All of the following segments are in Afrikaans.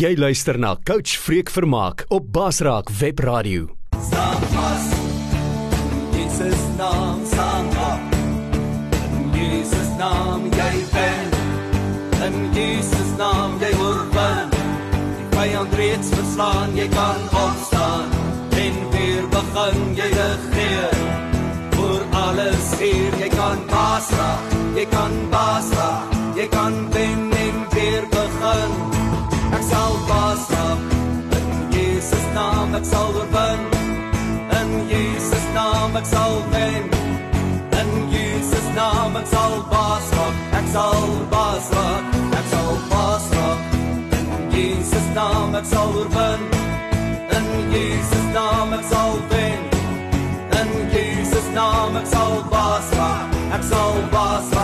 Jy luister na Coach Freek Vermaak op Basraak Webradio. Staan vas. Jesus naam staan op. In Jesus naam jy ben. In Jesus naam jy word wen. Die vyand reeds verslaan, jy kan opstaan. En weer begin jy regeer. Voor alles hier, jy kan baas raak. Jy kan baas raak. Jy kan wen en weer begin. Sal baas raak. In Jesus naam ek sal oorwin. In Jesus naam ek sal wen. In Jesus naam ek sal baas raak. Ek sal baas raak. Ek sal baas raak. In Jesus naam ek sal oorwin. In Jesus naam ek sal wen. In Jesus naam ek sal baas raak. Ek sal baas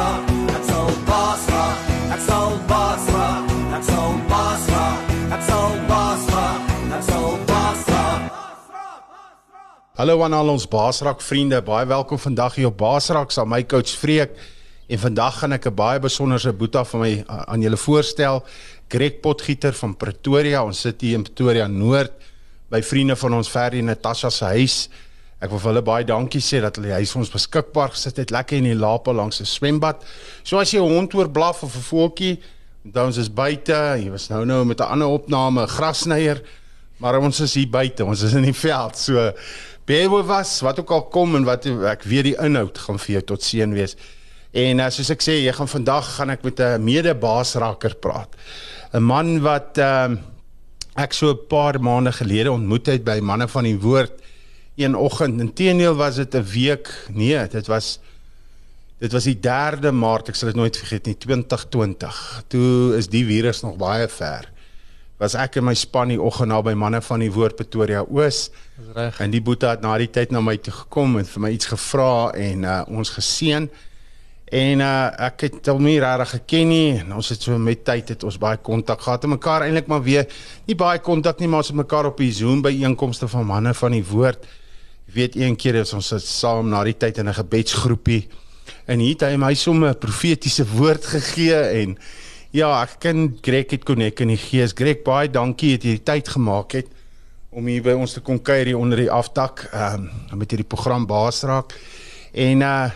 Hallo aan al ons Baasrak vriende, baie welkom vandag hier op Baasrak saam my coach Freek. En vandag gaan ek 'n baie besonderse boeta van my uh, aan julle voorstel. Greg Potgieter van Pretoria. Ons sit hier in Pretoria Noord by vriende van ons Ferdi en Natasha se huis. Ek wil vir hulle baie dankie sê dat hulle die huis vir ons beskikbaar gesit het, lekker in die lape langs 'n swembad. So as jy 'n hond hoor blaf of 'n voeltjie, dan ons is buite. Jy was nou nou met 'n ander opname, grasnyer. Maar ons is hier buite, ons is in die veld. So bear with us, wat ook al kom en wat ek weet die inhoud gaan vir jou tot seën wees. En uh, soos ek sê, jy gaan vandag gaan ek met 'n mede-baasraker praat. 'n Man wat ehm uh, ek so 'n paar maande gelede ontmoet het by manne van die woord een oggend. Inteendeel was dit 'n week. Nee, dit was dit was die 3de Maart, ek sal dit nooit vergeet nie, 2020. Toe is die virus nog baie ver was ek en my span die oggend na by manne van die woord Pretoria Oos. Dis reg. En die boeta het na die tyd na my toe gekom en vir my iets gevra en uh, ons geseën. En uh, ek het hom nie regtig geken nie en ons het so met tyd het ons baie kontak gehad en mekaar eintlik maar weer nie baie kontak nie maar ons het mekaar op die Zoom by einkomste van manne van die woord. Jy weet een keer het ons sit saam na die tyd in 'n gebedsgroepie en hier het hy my sommer 'n profetiese woord gegee en Ja, ek ken Greg het konnek in die gees. Greg, baie dankie dat jy die tyd gemaak het om hier by ons te kom kuier hier onder die afdak, ehm um, met hierdie program baas raak. En uh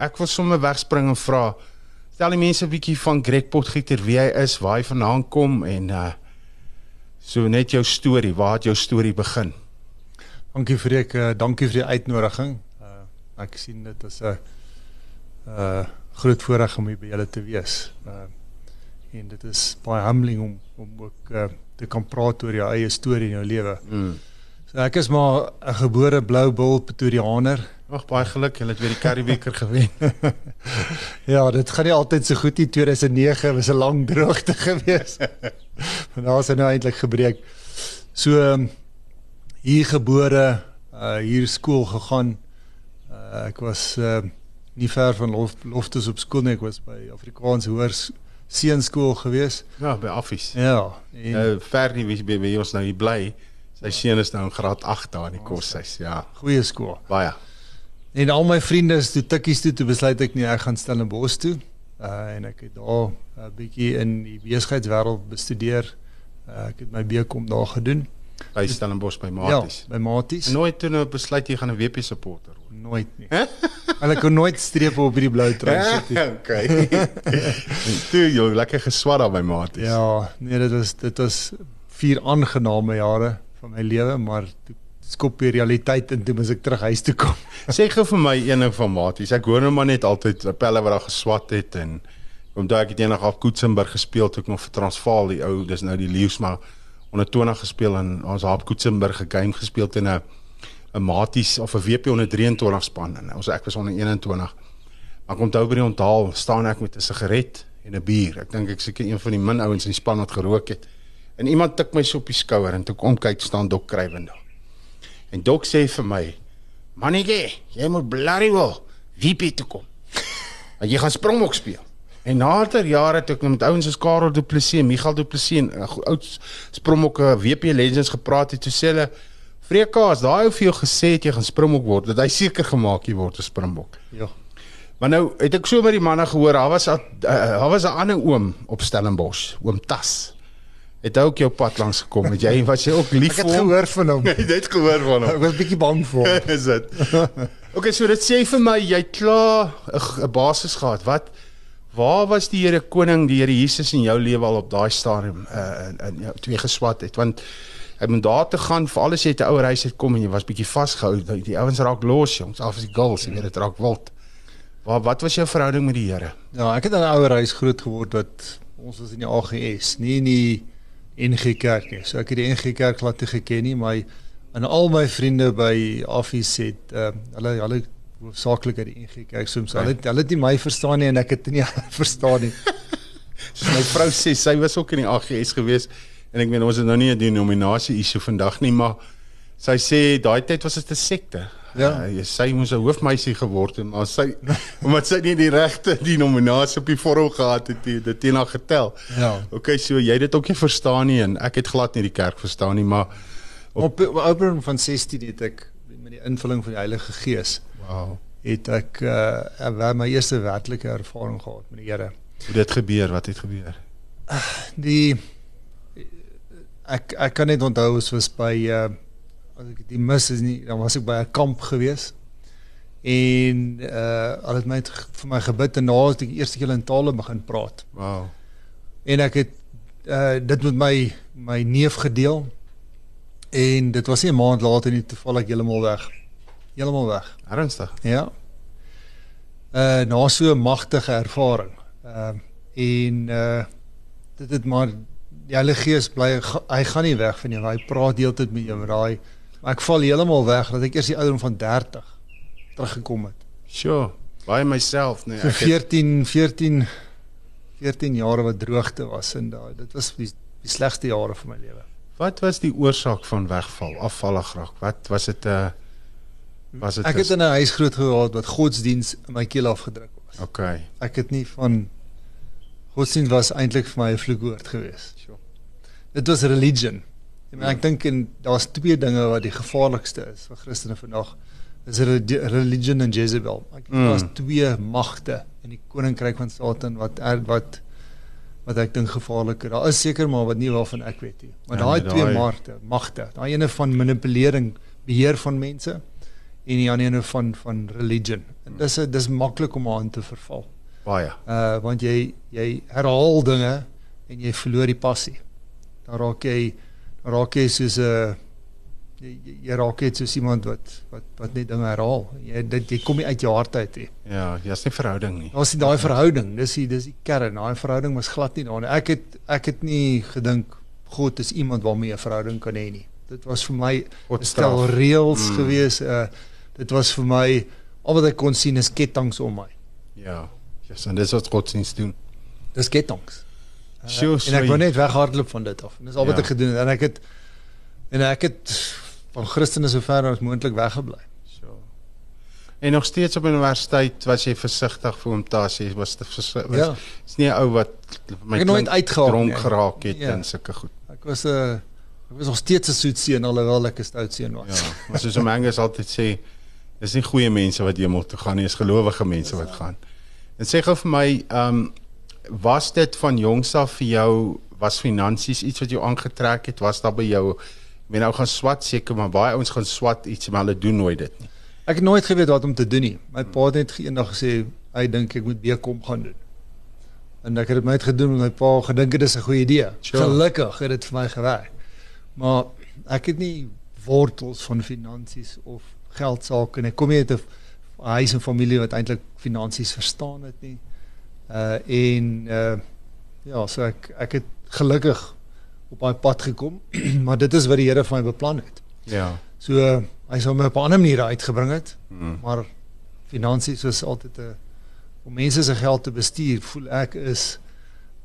ek wil sommer wegspring en vra stel die mense 'n bietjie van Greg Potgieter wie hy is, waar hy vandaan kom en uh so net jou storie, waar het jou storie begin? Dankie vir ek uh, dankie vir die uitnodiging. Uh, ek sien dit as 'n uh groot voorreg om hier by julle te wees. Uh en dit is baie humbling om om ook uh, te kan praat oor jou eie storie in jou lewe. Mm. So ek is maar 'n gebore blou bil Pretoriaaner. Ag baie geluk, jy het weer die Curriebeeker gewen. Ja, dit gaan nie altyd so goed nie. 2009 was 'n lang droogte geweest. Maar daar is hy nou eintlik gebreek. So um, hier gebore, uh hier skool gegaan. Uh ek was uh nie ver van Lof, Loftus op skool nie. Ek was by Afrikaans Hoërskool seunskool gewees. ja, by Affies. Ja. En, Nou ver nie wie by, by ons nou hier bly. Sy seun is nou in graad 8 daar in die koshuis. Ja, goeie skool. baie. En al my vriende is toe tikkies toe, toe besluit ek nie ek gaan Stellenbosch toe. Uh en ek het daar 'n uh, bietjie in die besigheidswêreld bestudeer. Uh, ek het my BCom daar gedoen. By Stellenbosch by Maties. Ja, by Maties. Nooit toe nou besluit jy gaan 'n WP supporter. Nooit nie. Hulle kon nooit strepe op hierdie blou trui sit nie. okay. toe jy lekker geswat daar by Maties. Ja, nee, dit was dit was vier aangename jare van my lewe, maar toe skop die realiteit in toe moet ek terug huis toe kom. Sê gou vir my een ding van Maties. Ek hoor nou maar net altyd pelle wat daar geswat het en omdat ek het eendag op Koetsenburg gespeel toe ek nog vir Transvaal die ou dis nou die Leeu's maar onder 20 gespeel en ons op Koetsenburg 'n game gespeel teen 'n 'n Maties of 'n WP onder 23 span en ons ek was onder 21. Maar ek onthou by die onthaal staan ek met 'n sigaret en 'n bier. Ek dink ek seker een van die min ouens in die span wat gerook het. En iemand tik my so op die skouer en toe kom kyk staan Dok daar. En Dok sê vir my: "Mannetjie, jy moet blerry wil WP toe kom. Want jy gaan Springbok speel." En later jare toe ek met ouens soos Karel Du Plessis, Michael Du Plessis en uh, ou Springbokke WP legends gepraat het, toe sê hulle Freekaas, daai ou vir jou gesê het jy gaan Springbok word, dat hy seker gemaak jy word 'n Springbok. Ja. Maar nou het ek so met die manne gehoor, daar was 'n uh, daar was 'n ander oom op Stellenbosch, oom Tas. Het ook jou pad langs gekom? Het jy was jy ook lief Ek het vir hom? gehoor van hom. Jy het gehoor van Ek hom. was bietjie bang vir hom. Is dit? Okay, so dit sê vir my jy het klaar 'n basis gehad. Wat waar was die Here koning, die Here Jesus in jou lewe al op daai stadium uh in, in jou twee geswat het? Want hy moet daar te gaan vir alles jy uit 'n ouer huis het kom en jy was bietjie vasgehou. Die, ouens raak los, jongs, af as die girls, jy weet dit raak wild. Waar wat was jou verhouding met die Here? Ja, ek het in 'n ouer huis groot geword wat ons was in die AGS, nie in die NG Kerk nie. So ek het die NG Kerk glad nie geken nie, maar en al my vriende by Affies het uh, hulle hulle hoofsaaklik uit die NG Kerk soms hulle hulle het nie my verstaan nie en ek het nie verstaan nie. Soos my vrou sê, sy was ook in die AGS gewees en ek meen ons het nou nie 'n denominasie issue vandag nie, maar sy sê daai tyd was dit 'n sekte. Ja. Uh, sy moes 'n hoofmeisie geword het, maar sy omdat sy nie die regte denominasie op die vorm gehad het, het dit teen haar getel. Ja. Okay, so jy het dit ook nie verstaan nie en ek het glad nie die kerk verstaan nie, maar Op op ouderdom van 16 het ek met die invulling van die Heilige Gees wow. het ek uh my eerste werklike ervaring gehad met die Here. Hoe dit gebeur, wat het gebeur? die ek ek kan net onthou ons was by uh as ek die mis is nie dan was ek by 'n kamp gewees en uh al het my het vir my gebid en na het ek eerste keer in tale begin praat Wow. en ek het uh dit met my my neef gedeel en dit was nie 'n maand later nie toevallig heeltemal weg heeltemal weg Ernstig. Ja. Uh na so 'n magtige ervaring. Ehm uh, en uh dit het maar die Heilige Gees bly hy gaan nie weg van jou. Hy praat deeltyd met jou met daai maar ek val heeltemal weg dat ek eers die ouderdom van 30 teruggekom het. Sure. By myself, nee. So Ek het, 14 14 14 jare wat droogte was en daai dit was die, die slegste jare van my lewe. wat was die oorsaak van wegval, afvallig raak? Wat was dit 'n uh, was dit Ek het in 'n huis groot geword wat godsdiens in my keel afgedruk was. Okay. Ek het nie van godsdienst was eintlik vir my 'n vloekwoord geweest. Sure. Dit was religion. Ek, meen, ek dink en daar's twee dinge wat die gevaarlikste is vir Christene vandag. Is reli- religion en Jezebel. Ek dink Mm. daar's twee magte in die koninkryk van Satan wat er, wat wat ek dink gevaarliker. Daar is seker maar wat nie waarvan ek weet nie. Maar Ja, daai nee, twee magte, magte, daai ene van manipulering, beheer van mense en die ander ene van van religion. En dis dis maklik om aan te verval Baie. uh want jy jy herhaal dinge en jy verloor die passie. Dan raak jy dan raak jy soos 'n jy, jy- jy raak net soos iemand wat wat wat net dinge herhaal. Jy dit jy kom nie uit jou hart uit nie. Ja, jy's nie verhouding nie. Daar's daai verhouding. Dis die dis die kern. Daai verhouding was glad nie daar nie. Ek het ek het nie gedink God is iemand waarmee 'n verhouding kan hê nie. Dit was vir my 'n stel reëls Mm. gewees. Uh dit was vir my al wat ek kon sien is ketTINGS om my. Ja. Yes, en dis wat godsdienst doen. Dis ketTINGS. Sjoe, en ek wou net weghardloop van dit af. En dis al wat Ja. ek gedoen het en ek het en ek het van Christene so ver as moontlik weggebly. So. En nog steeds op universiteit was jy versigtig vir hom tas, jy was te versigtig. Ja. Is nie 'n ou wat my Ek nooit uitgehaal dronk nie. geraak het Ja. en sulke goed. Ek was 'n ek was nog steeds 'n soet seun alhoewel ek 'n stout seun was. Ja. Maar soos om Angus altyd sê, dis nie goeie mense wat hemel toe gaan nie, dis gelowige mense wat gaan. En sê gou vir my, ehm um, was dit van jongs af vir jou was finansies iets wat jou aangetrek het? Was daar by jou ek meen nou gaan swat seker, maar baie ouens gaan swat iets maar hulle doen nooit dit nie. Ek het nooit geweet wat om te doen nie. My pa het net eendag gesê hy dink ek moet BCom gaan doen. En ek het dit net gedoen met my pa gedink dit is 'n goeie idee. Sure. Gelukkig het dit vir my gewerk. Maar ek het nie wortels van finansies of geld sake en ek kom nie uit 'n huis en familie wat eintlik finansies verstaan het nie. Uh en uh ja, so ek ek het gelukkig op daai pad gekom, maar dit is wat die Here vir my beplan het. Ja. So uh, hy sou my op 'n ander manier uitgebring het, Hmm. maar finansies is altyd 'n om mense se geld te bestuur, voel ek is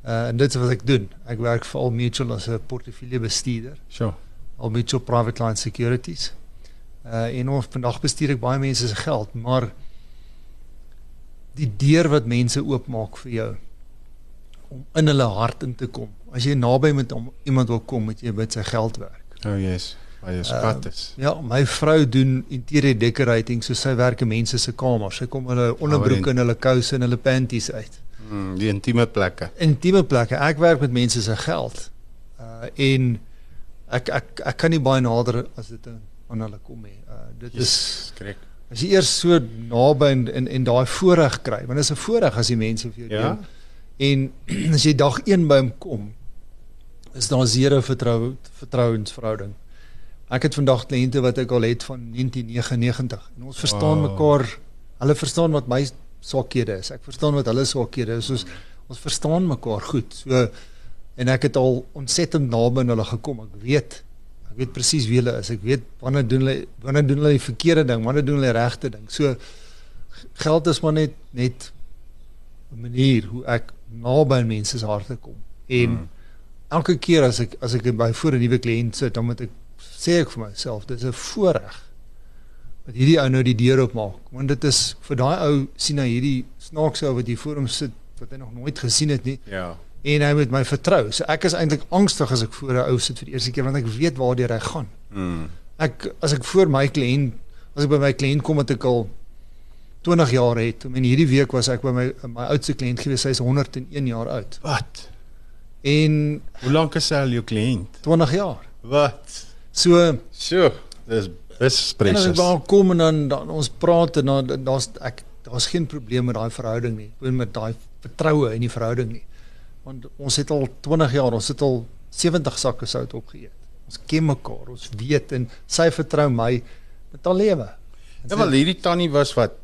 uh en dit is wat ek doen. Ek werk vir Al Mutual as 'n portefeuljebestuurder, So. Al Mutual Private Line Securities. Uh en ons vandag bestuur ek baie mense se geld, maar die deur wat mense oopmaak vir jou om in hulle hart in te kom. As jy naby met hom iemand wil kom, moet jy met sy geld werk. Oh yes. Baie skat is. Ja, my vrou doen interior decorating, so sy werk in mense se kamers. Sy kom hulle onderbroeke en hulle kouse en hulle panties uit. Hmm, die intieme plekke. Intieme plekke. Ek werk met mense se geld. Uh Uh, en ek ek ek kan nie baie nader as dit aan hulle kom nie. Uh, dit is Yes, korrek. As jy eers so naby en en, en daai voorreg kry, want dit is 'n voorreg as die mense vir jou Ja. deel. En as jy dag 1 by hom kom, is daar zero vertrou vertrouensverhouding. Ek het vandag kliënte wat ek al het van 1999 en ons verstaan Wow. mekaar. Hulle verstaan wat my swakhede is. Ek verstaan wat hulle swakhede is. Ons ons verstaan mekaar goed. So en ek het al ontsettend naby aan hulle gekom. Ek weet ek weet presies wie hulle is. Ek weet wanneer doen hulle wanneer doen hulle die verkeerde ding, wanneer doen hulle die regte ding. So geld is maar net net 'n manier hoe ek naby mense se harte kom. En hmm. elke keer as ek as ek by voor 'n nuwe kliënt sit, dan moet ek sê ek vir myself, dis 'n voorreg dat hierdie ou nou die deur oopmaak. Want dit is vir daai ou sien hy hierdie snaakse ou wat hier voor hom sit wat hy nog nooit gesien het nie Ja. En hy moet my vertrou. So ek is eintlik angstig as ek voor 'n ou sit vir die eerste keer want ek weet waartoe hy gaan. Mm. Ek as ek voor my kliënt as ek by my kliënt kom wat ek al 20 jaar het. En hierdie week was ek by my my oudste kliënt gewees. Sy is 101 jaar oud. Wat? En Hoe lank is hy al jou kliënt? 20 jaar. Wat? So So, dis dis en as ek precious. daar kom en dan, dan ons praat en dan daar's ek daar's geen probleem met daai verhouding nie. Gewoon met daai vertroue in die verhouding nie. Want ons het al 20 jaar, ons het al 70 sakke sout opgeëet. Ons ken mekaar, ons weet en sy vertrou my met haar lewe. En Ja, wel hierdie tannie was wat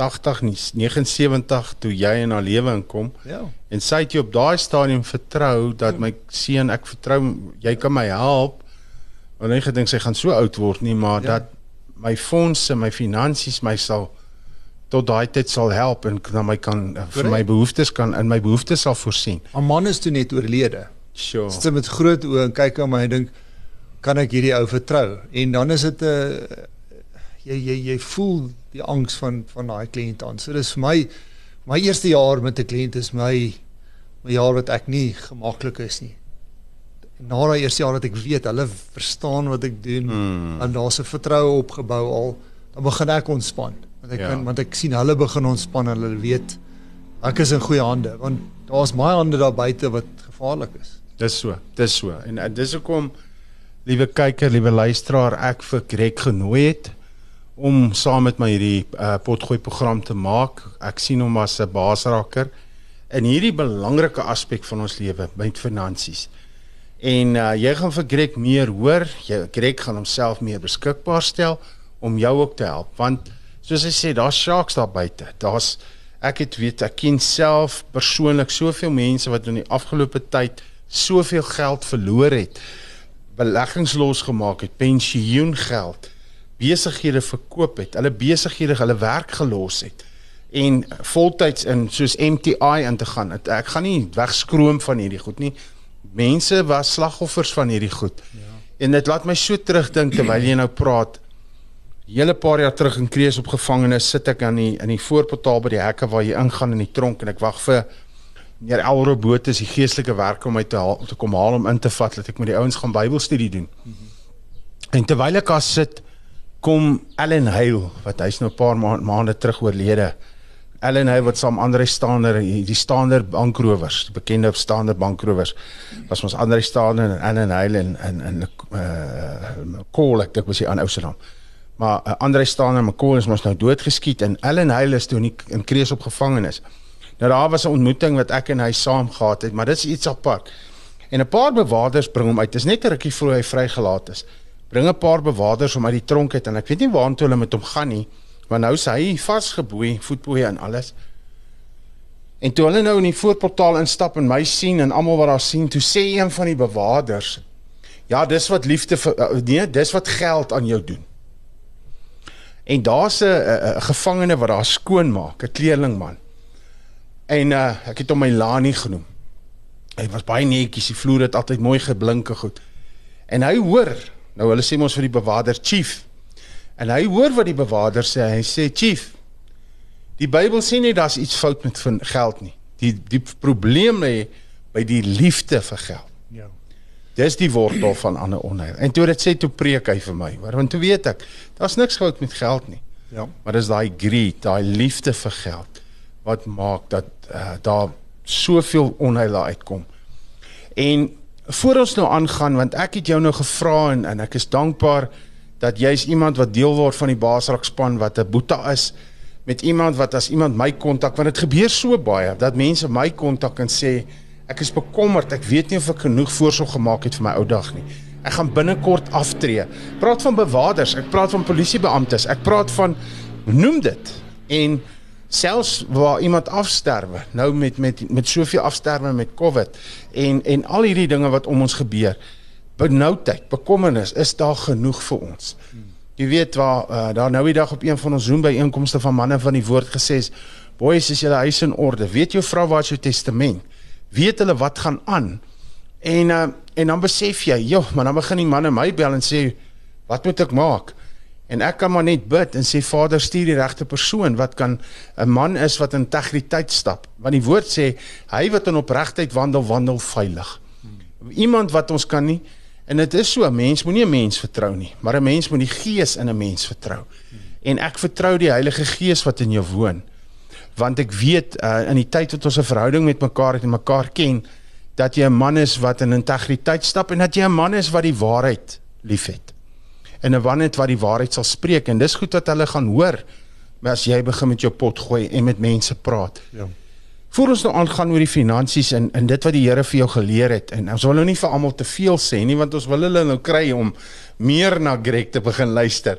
80 nie 79 toe jy in haar lewe inkom ja. en sy het jou op daai stadium vertrou dat my seun ek vertrou jy kan my help. Want ek gedink sy gaan so oud word nie, maar Ja. dat my fondse, my finansies my sal tot daai tyd sal help en dan my kan vir my behoeftes kan in my behoeftes sal voorsien. Haar man is toe net oorlede. Sure. Sy met groot oë en kyk my en dink kan ek hierdie ou vertrou? En dan is dit 'n uh, jy jy jy voel die angs van van daai kliënt aan. So dis vir my my eerste jaar met 'n kliënt is my my jaar wat ek nie gemaklik is nie. Na daai eerste jaar dat ek weet hulle verstaan wat ek doen Hmm. en daar's 'n vertroue opgebou al, dan begin ek ontspan. Want ek Ja. kan want ek sien hulle begin ontspan en hulle weet ek is in goeie hande want daar's baie hande daar buite wat gevaarlik is. Dis so, dis so. En uh, dis hoekom liewe kyker, liewe luisteraar, ek vir Greg genooi het om saam met my hierdie uh, potgooi program te maak. Ek sien hom as 'n baasrakker in hierdie belangrike aspek van ons lewe, met finansies. En uh, jy gaan vir Greg meer hoor. Jy Greg gaan homself meer beskikbaar stel om jou ook te help want soos hy sê, daar's sharks daar buite. Daar's ek het weet ek ken self persoonlik soveel mense wat in die afgelope tyd soveel geld verloor het. Beleggings losgemaak het, pensioengeld, besighede verkoop het, hulle besighede hulle werk gelos het en voltyds in soos MTI in te gaan. Het, ek gaan nie wegskroom van hierdie goed nie. Mense was slagoffers van hierdie goed. Ja. En dit laat my so terugdink terwyl jy nou praat. Hele paar jaar terug in Krees op gevangenes sit ek aan die in die voorportaal by die hekke waar jy ingaan in die tronk en ek wag vir meneer Elro Botha die geestelike werk om my te haal, te kom haal om in te vat dat ek met die ouens gaan Bybelstudie doen. En terwyl ek daar sit, kom Allen Hale wat hy's nou 'n paar ma maande terug oorlede. Allen Hale wat saam Andre Staander die Staander bankrowers, die bekende Staander bankrowers was ons Andre Staander en Allen Hale en en en uh Cole ek dink was hy aan Oudtshoorn. Maar uh, Andre Staander en McCall is mos nou doodgeskiet en Allen Hale is toe in, in Krees op gevangenis. Nou daar was 'n ontmoeting wat ek en hy saam gehad het, maar dit is iets apart. En 'n paar bewakers bring hom uit. Dis net 'n rukkie voor hy vrygelaat is. Bring 'n paar bewakers om uit die tronk uit en ek weet nie waartoe hulle met hom gaan nie, maar nou is hy vasgeboei, voetboeie en alles. En toe hulle nou in die voorportaal instap en my sien en almal wat daar sien, toe sê een van die bewakers: "Ja, dis wat liefde vir uh, nee, dis wat geld aan jou doen." En daar's 'n 'n gevangene wat daar skoon maak, 'n kleerlingman. En uh ek het hom my Lani genoem. Hy was baie netjies, die vloer het altyd mooi geblinke goed. En hy hoor, nou hulle sê mos vir die bewaarder chief. En hy hoor wat die bewaarder sê. Hy sê chief, die Bybel sê nie daar's iets fout met geld nie. Die die probleem lê by die liefde vir geld. Dis die wortel van ander onheil. En toe dit sê toe preek hy vir my, want toe weet ek, daar's niks fout met geld nie. Ja. Maar dis daai greed, daai liefde vir geld wat maak dat uh, daar soveel onheil uitkom. En voor ons nou aangaan want ek het jou nou gevra en en ek is dankbaar dat jy's iemand wat deel word van die Basrak span wat 'n boeta is met iemand wat as iemand my kontak want dit gebeur so baie dat mense my kontak en sê ek is bekommerd. Ek weet nie of ek genoeg voorsorg gemaak het vir my ou dag nie. Ek gaan binnekort aftree. Praat van bewakers ek praat van polisiebeamptes. Ek praat van noem dit en selfs waar iemand afsterwe nou met met met soveel afsterwe met covid en en al hierdie dinge wat om ons gebeur benoudheid bekommernis is daar genoeg vir ons? Jy weet waar uh, daar nou die dag op een van ons Zoom byeenkomste van manne van die woord gesê is boys is julle huis in orde? Weet jou vrou wat is jou testament weet hulle wat gaan aan en uh, en dan besef jy joh maar dan begin die manne my bel en sê wat moet ek maak En ek kan maar net bid en sê Vader stuur die regte persoon wat kan 'n man is wat in integriteit stap. Want die woord sê hy wat in opregtheid wandel, wandel veilig. Iemand wat ons kan nie en dit is so 'n mens moenie 'n mens vertrou nie, maar 'n mens moet die Gees in 'n mens vertrou. En ek vertrou die Heilige Gees wat in jou woon. Want ek weet uh, in die tyd wat ons 'n verhouding met mekaar het en mekaar ken, dat jy 'n man is wat in integriteit stap en dat jy 'n man is wat die waarheid liefhet en 'n wanneer wat die waarheid sal spreek en dis goed dat hulle gaan hoor maar as jy begin met jou pot gooi en met mense praat. Ja. Voor ons nou aangaan oor die finansies en en dit wat die Here vir jou geleer het en ons wil nou nie vir almal te veel sê nie want ons wil hulle nou kry om meer na Greg te begin luister.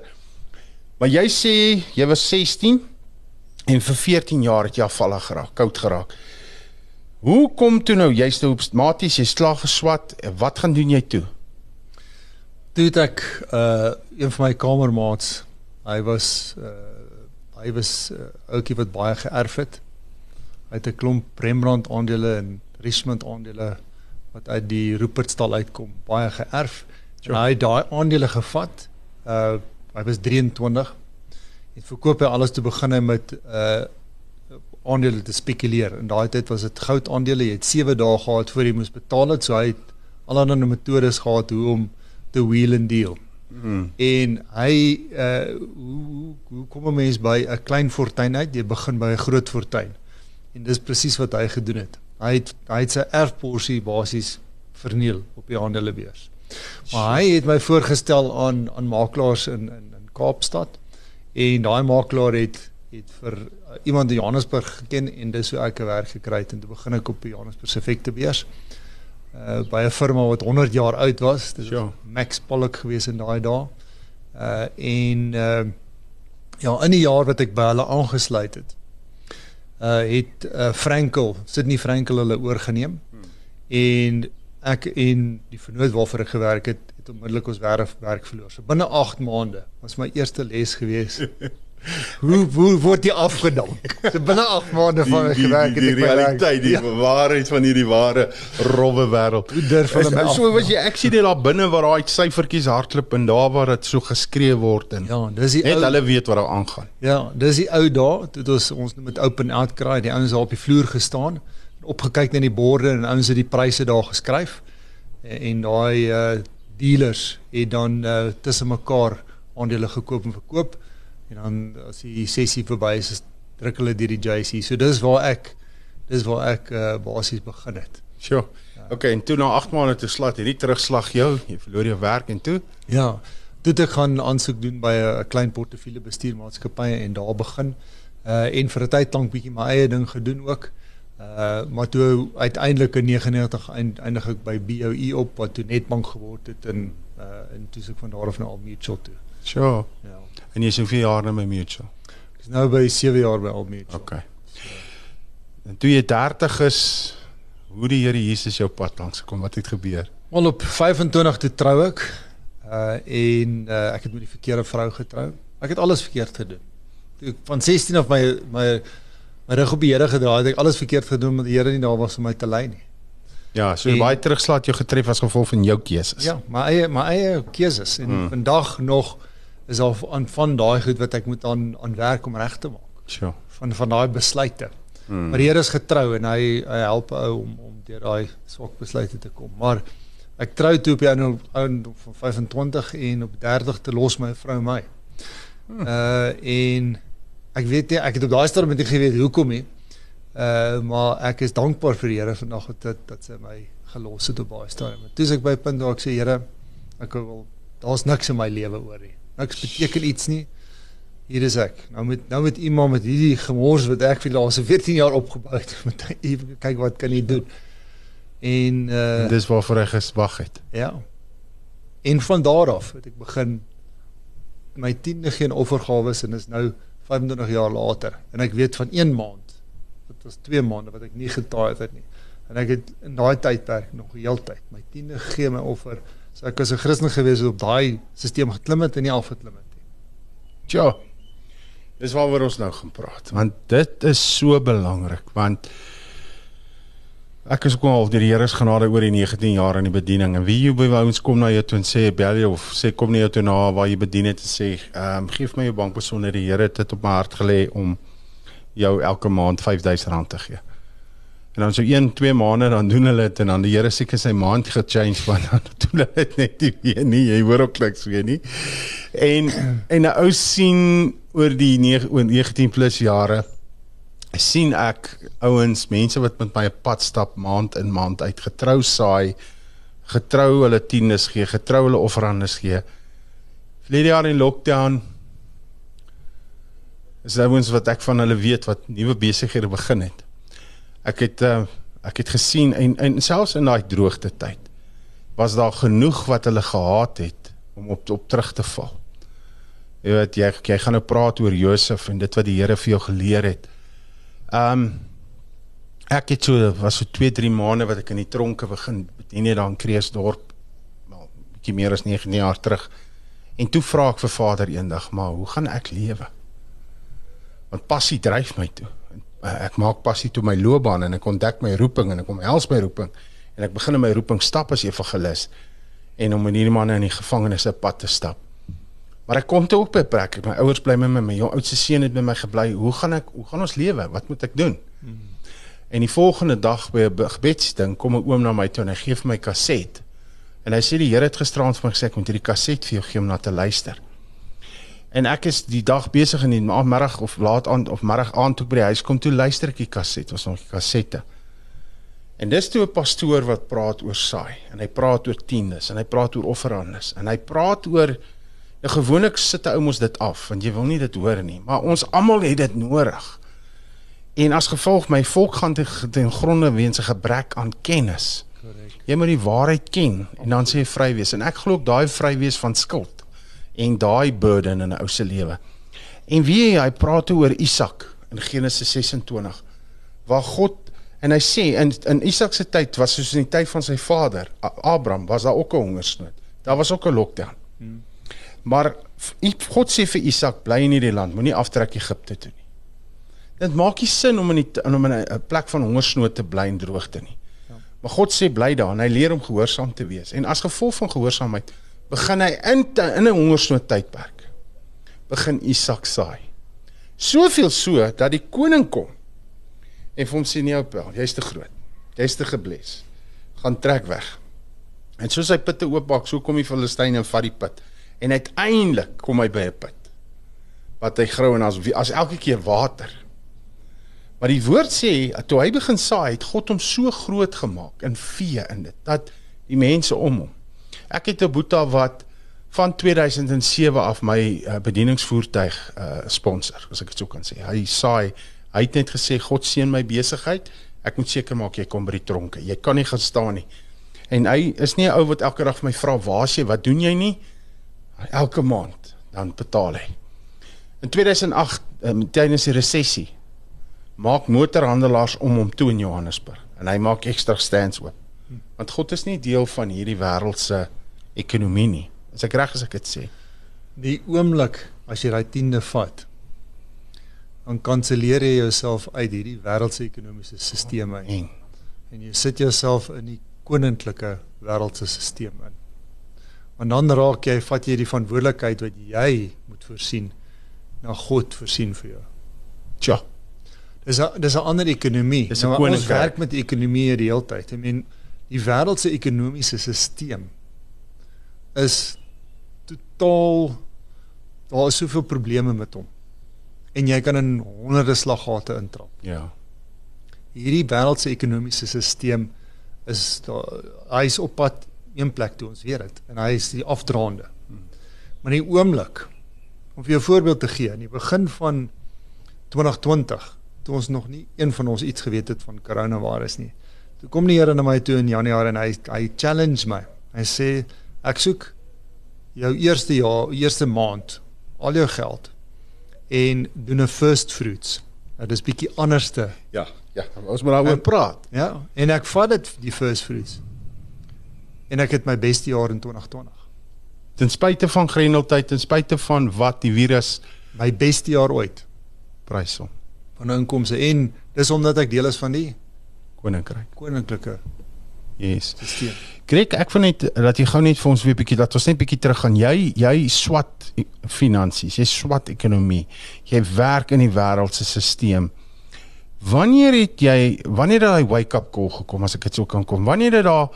Maar jy sê jy was 16 en vir 14 jaar het jy afvallig geraak, koud geraak. Hoe kom toe nou jy's nou outomaties jy slaag geswat, wat gaan doen jy toe? toe het ek uh een van my kamermaats, hy was uh hy was uh, ouetjie wat baie geërf het. Hy het 'n klomp Rembrandt aandele en Richmond aandele wat uit die Rupertstal uitkom, baie geërf. Sure. En hy het daai aandele gevat. Uh hy was 23. Het verkoop hy alles te begin met uh aandele te spekuleer. In daai tyd was dit goud aandele. Jy het 7 dae gehad voor jy moes betaal het, so hy het allerlei metodes gehad hoe om the wheel and deal. Hmm. En hy uh hoe hoe kom 'n mens by 'n klein fortuin uit? Jy begin by 'n groot fortuin. En dis presies wat hy gedoen het. Hy het hy het sy erfporsie basies verniel op die aandelebeurs. Maar hy het my voorgestel aan aan makelaars in in in Kaapstad en daai makelaar het het vir uh, iemand in Johannesburg geken en dis hoe ek 'n werk gekry het en toe begin ek op die Johannesburg se effekte beurs uh by 'n firma wat 100 jaar oud was. Dit was Max Pollock gewees in daai dae. Uh en uh ja, in die jaar wat ek by hulle aangesluit het, uh het uh Frankel, Sydney Frankel hulle oorgeneem. Hmm. En ek en die vernoot waarvoor ek gewerk het, het onmiddellik ons werk werk verloor. So binne 8 maande was my eerste les gewees. hoe hoe word jy afgedank? So binne 8 maande van die, gewerk het ek die realiteit, die ja. waarheid van hierdie ware rowwe wêreld. Hoe durf hulle my So was jy ek sien dit daar binne waar daai syfertjies hardloop en daar waar dit so geskree word en Ja, dis die net ou, hulle weet wat daar aangaan. Ja, dis die ou dae toe ons ons met open outcry die ouens daar op die vloer gestaan opgekyk na die borde en ouens het die pryse daar geskryf en, en daai uh dealers het dan uh, tussen mekaar aandele gekoop en verkoop en dan as die sessie verby is, is druk hulle deur die JC. So dis waar ek dis waar ek uh, basies begin het. Sjoe. Ja. Okay, en toe na 8 maande toe slat hierdie terugslag jou, jy verloor jou werk en toe? Ja. Toe ek gaan aansoek doen by 'n klein portefeulje bestuurmaatskappy en daar begin uh en vir 'n tyd lank bietjie my eie ding gedoen ook. Uh maar toe uiteindelik in 99 eindig ek by BOE op wat toe Netbank geword het en uh en toe ek van daar af na Al Mutual toe. Sure. Ja. En jy is hoeveel jaar nou by Mutual? Ek is nou by 7 jaar by Al Mutual. Okay. So. En toe jy 30 is, hoe die Here Jesus jou pad langs gekom? Wat het gebeur? Wel op 25 toe trou ek. Uh en uh, ek het met die verkeerde vrou getrou. Ek het alles verkeerd gedoen. Toe ek van 16 af my my my rug op die Here gedraai het, ek alles verkeerd gedoen omdat die Here nie daar was om my te lei nie. Ja, so en, baie terugslaat jou getref as gevolg van jou keuses. Ja, my eie my eie keuses en hmm. vandag nog is al aan van daai goed wat ek moet aan aan werk om reg te maak. Sure. Van van daai besluite. Hmm. Maar die Here is getrou en hy hy help ou om om deur daai swak besluite te kom. Maar ek trou toe op die ou ou van 25 en op 30 te los my vrou my. Hmm. Uh en ek weet nie ek het op daai stadium net geweet hoekom nie. Uh maar ek is dankbaar vir die Here vandag dat dat sy my gelos het op baie stadium. Toe ek by punt waar ek sê Here, ek wil daar's niks in my lewe oor nie. Niks beteken iets nie. Hier is ek. Nou met nou met iemand met hierdie gemors wat ek vir die laaste 14 jaar opgebou het, moet ek even kyk wat kan hy doen. En uh En dis waarvoor hy geswag het. ja. En van daar af het ek begin my tiende geen offergawes en is nou 25 jaar later. En ek weet van 1 maand dit was 2 maande wat ek nie getaai het nie. En ek het in daai tydperk nog heeltyd my tiende gegee my offer so ek was 'n Christen gewees wat op daai stelsel geklim het en nie afgeklim het nie. Tja. Dis waaroor ons nou gaan praat, want dit is so belangrik want ek is ook al deur die Here se genade oor die 19 jaar in die bediening en wie jy by ouens kom na jou toe en sê bel jou of sê kom na jou toe na waar jy bedien het en sê ehm um, gee vir my jou bankbesonderhede die Here het dit op my hart gelê om jou elke maand R5000 te gee. En dan so 1 2 maande dan doen hulle dit en dan die Here seker sy maand gechange want dan doen hulle dit net nie weer nie. Jy hoor ook niks weer nie. En en 'n ou sien oor die 9 oor 19 plus jare sien ek ouens, mense wat met my 'n pad stap maand in maand uit getrou saai, getrou hulle tiendes gee, getrou hulle offerandes gee. Verlede jaar in lockdown is ouens wat ek van hulle weet wat nuwe besighede begin het. Ek het uh, ek het gesien en en selfs in daai droogte tyd was daar genoeg wat hulle gehaat het om op op terug te val. Jy weet jy jy gaan nou praat oor Josef en dit wat die Here vir jou geleer het. Ehm um, ek het so was so 2 3 maande wat ek in die tronke begin bedien het daar in Kreeusdorp. Wel, bietjie meer as 9 jaar terug. En toe vra ek vir Vader eendag, maar hoe gaan ek lewe? Want passie dryf my toe. Ek maak passie toe my loopbaan en ek ontdek my roeping en ek omhels my roeping en ek begin in my roeping stap as evangelis en om in hierdie manne in die gevangenes se pad te stap. Maar ek kom toe op 'n plek. My ouers bly met my, my jong oudste seun het met my gebly. Hoe gaan ek hoe gaan ons lewe? Wat moet ek doen? Hmm. En die volgende dag by 'n gebedsding kom 'n oom na my toe en hy gee vir my kaset. En hy sê die Here het gisterand vir my gesê ek moet hierdie kaset vir jou gee om na te luister. En ek is die dag besig in die middag of laat aand of middag aand toe by die huis kom toe luister ek die kaset. Was nog die kasette. En dis toe 'n pastoor wat praat oor saai en hy praat oor tiendes en hy praat oor offerandes en hy praat oor Nou gewoonlik sit 'n ou mos dit af want jy wil nie dit hoor nie, maar ons almal het dit nodig. En as gevolg my volk gaan te, ten gronde weens 'n gebrek aan kennis. korrek Jy moet die waarheid ken en dan sê jy vry wees en ek glo ook daai vry wees van skuld en daai burden in 'n ou se lewe. En wie hy praat oor Isak in Genesis 26 waar God en hy sê in in Isak se tyd was soos in die tyd van sy vader Abraham was daar ook 'n hongersnood. Daar was ook 'n lockdown. Hmm. Maar God sê vir Isak bly in hierdie land, moenie aftrek Egipte toe nie. Dit maak nie sin om in die om in 'n plek van hongersnood te bly en droogte nie. Ja. Maar God sê bly daar en hy leer hom gehoorsaam te wees. En as gevolg van gehoorsaamheid begin hy in te, in 'n hongersnood tydperk. Begin Isak saai. Soveel so dat die koning kom en vir hom sê nee, Opel, jy's te groot. Jy's te gebles. Gaan trek weg. En soos hy putte oopbak, so kom die Filistyne en vat die put. En uiteindelik kom hy by 'n put wat hy grou en as as elke keer water. Maar die woord sê toe hy begin saai, het God hom so groot gemaak in vee in dit dat die mense om hom. Ek het 'n boeta wat van 2007 af my uh, bedieningsvoertuig uh, sponsor, as ek dit sou kan sê. Hy saai, hy het net gesê God seën my besigheid. Ek moet seker maak jy kom by die tronke. Jy kan nie gaan staan nie. En hy is nie 'n ou wat elke dag vir my vra, "Waar is jy? Wat doen jy nie?" Elke maand dan betaal hy. In 2008 um, tydens die resessie maak motorhandelaars om hom toe in Johannesburg en hy maak ekstra stands oop. Want God is nie deel van hierdie wêreldse ekonomie nie. As ek reg as ek dit sê. Die oomblik as jy daai tiende vat, dan kanselleer jy jouself uit hierdie wêreldse ekonomiese stelsel En en jy sit jouself in die koninklike wêreldse stelsel in. Want dan raak jy vat jy die verantwoordelikheid wat jy moet voorsien na God voorsien vir jou. tja, Dis 'n dis 'n ander ekonomie. Dis 'n Nou, ons werk met die ekonomie die hele tyd. I mean, die wêreldse ekonomiese stelsel is totaal daar is soveel probleme met hom. En jy kan in honderde slaggate intrap. ja. Hierdie wêreldse ekonomiese stelsel is daar hy is op pad een plek toe ons weet dit en hy is die afdraande. Maar in die oomblik om vir jou voorbeeld te gee, in die begin van 2020, toe ons nog nie een van ons iets geweet het van coronavirus nie. Toe kom die Here na my toe in Januarie en hy hy challenge my. Hy sê ek soek jou eerste jaar, eerste maand al jou geld en doen 'n first fruits. Dit is bietjie anderste. Ja, ja, ons moet daaroor praat. Ja, en ek vat dit die first fruits. En ek het my beste jaar in 2020. Ten spyte van grendeltyd, ten spyte van wat die virus My beste jaar ooit prys hom. van inkomste en dis omdat ek deel is van die Koninkryk. koninklike Yes. stelsel. Greg, ek wil net dat jy gou net vir ons weer bietjie dat ons net bietjie terug gaan. Jy jy swat e- finansies, jy swat ekonomie. Jy werk in die wêreld se stelsel. Wanneer het jy wanneer het daai wake up call gekom as ek dit sou kan kom? Wanneer het daar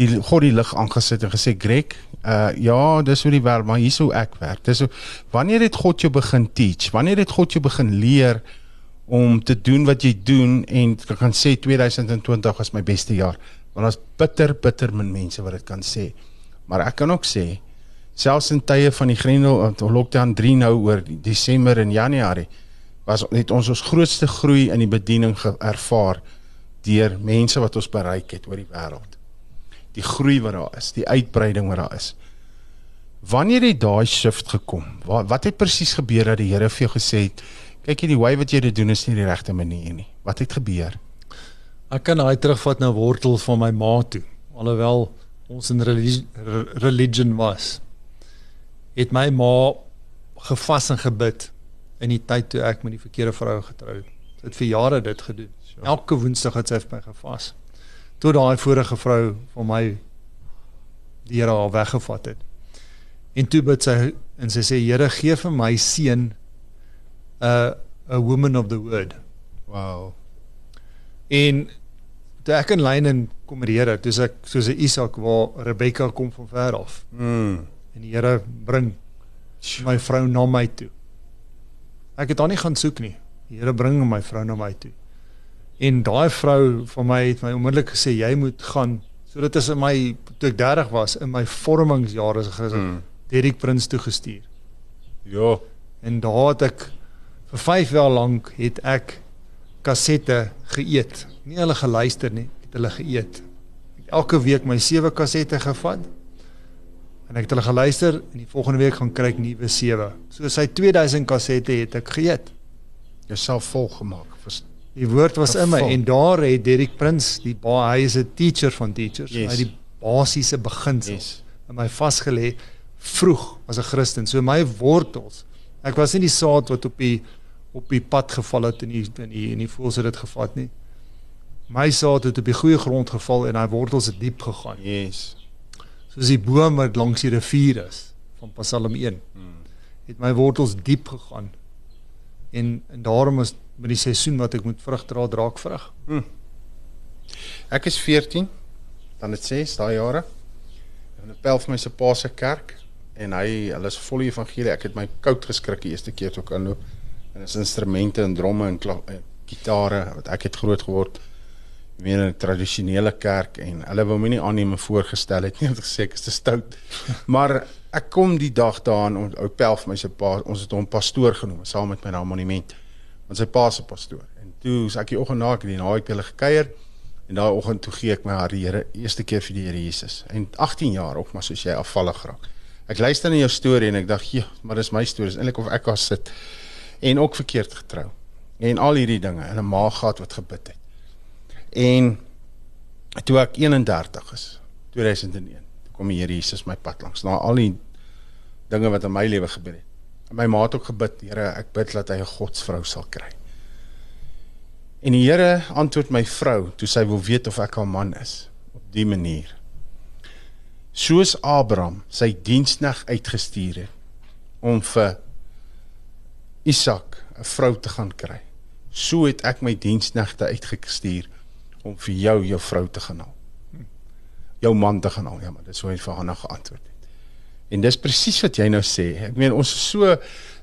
die God die lig aangesit en gesê Greg, uh ja, dis hoe die wêreld, maar hier sou ek werk. Dis hoe wanneer het God jou begin teach? Wanneer het God jou begin leer om te doen wat jy doen en ek kan sê 2020 was my beste jaar. Want daar's bitter bitter min mense wat dit kan sê. Maar ek kan ook sê selfs in tye van die Grendel lockdown 3 nou oor Desember en Januarie was net ons ons grootste groei in die bediening ervaar deur mense wat ons bereik het oor die wêreld. Die groei wat daar is, die uitbreiding wat daar is. Wanneer het daai shift gekom? Wat wat het presies gebeur dat die Here vir jou gesê het, kyk jy die way wat jy dit doen is nie die regte manier nie. Wat het gebeur? Ek kan daai terugvat na wortel van my ma toe. Alhoewel ons in religie, re- religion was. Het my ma gevas en gebid in die tyd toe ek met die verkeerde vrou getrou het. Sy het vir jare dit gedoen. Elke woensdag het sy vir my gevas. Tot daai vorige vrou van my die Here haar weggevat het. En toe bid sy en sy sê Here gee vir my seun 'n 'n woman of the word. Wow. En toe ek in lyn en kom met die Here, toe ek soos 'n Isak waar Rebekka kom van ver af Mm. en die Here bring my vrou na my toe. Ek het haar nie gaan soek nie. Die Here bring my vrou na my toe. En daai vrou van my het my onmiddellik gesê jy moet gaan. So dit is in my toe ek 30 was in my vormingsjare is gesê Mm. Derek Prins toe gestuur. Ja. En daar het ek vir 5 jaar lank het ek kassette geëet. Nie hulle geluister nie, het hulle geëet. Ek elke week my 7 kassette gevat. En ek het hulle geluister en die volgende week gaan kry ek nuwe 7. So sy 2000 kassette het ek geëet. Jouself volgemaak. Vers- Die woord was in my en daar het Derek Prins, die ba, hy is 'n teacher van teachers, Yes. hy het die basiese beginsels Yes. in my vasgelê vroeg as 'n Christen. So my wortels. Ek was nie die saad wat op die op die pad geval het en die in die in die voels het dit gevat nie. My saad het op die goeie grond geval en daai wortels het diep gegaan. Yes. Soos die boom wat langs die rivier is van Psalm 1. Het my wortels diep gegaan. En en daarom is met die seisoen wat ek moet vrug dra, dra ek vrug. Ek is 14, dan het 6 daai jare. En 'n pel vir my se pa se kerk en hy hulle is vol evangelie. Ek het my koud geskrik die eerste keer toe ek aanloop. En is instrumente en dromme en, en gitare wat ek het groot geword weer in 'n tradisionele kerk en hulle wou my nie aanneem voorgestel het nie want ek gesê ek is te stout. Maar ek kom die dag daaraan en ou pel vir my se pa, ons het hom pastoor genoem saam met my na monument. Want sy pa se pastoor. En toe is ek die oggend na ek het die naweek by hulle gekuier En daai oggend toe gee ek my hart die Here eerste keer vir die Here Jesus. En 18 jaar ook maar soos jy afvallig raak. Ek luister na jou storie en ek dink, "Ja, maar dis my storie. Dis eintlik of ek daar sit en ook verkeerd getrou. En al hierdie dinge en 'n ma gehad wat gebid het. En toe ek 31 is, 2001, toe kom die Here Jesus my pad langs. Na al die dinge wat in my lewe gebeur het. En my ma het ook gebid, Here, ek bid dat hy 'n godsvrou sal kry. En die Here antwoord my vrou toe sy wil weet of ek haar man is op die manier. Soos Abraham sy diensneg uitgestuur het om vir Isak 'n vrou te gaan kry. So het ek my diensnegte uitgestuur om vir jou jou vrou te gaan haal. Jou man te gaan haal. Ja, maar dis hoe hy vir Hanna geantwoord. En dis presies wat jy nou sê. Ek meen ons is so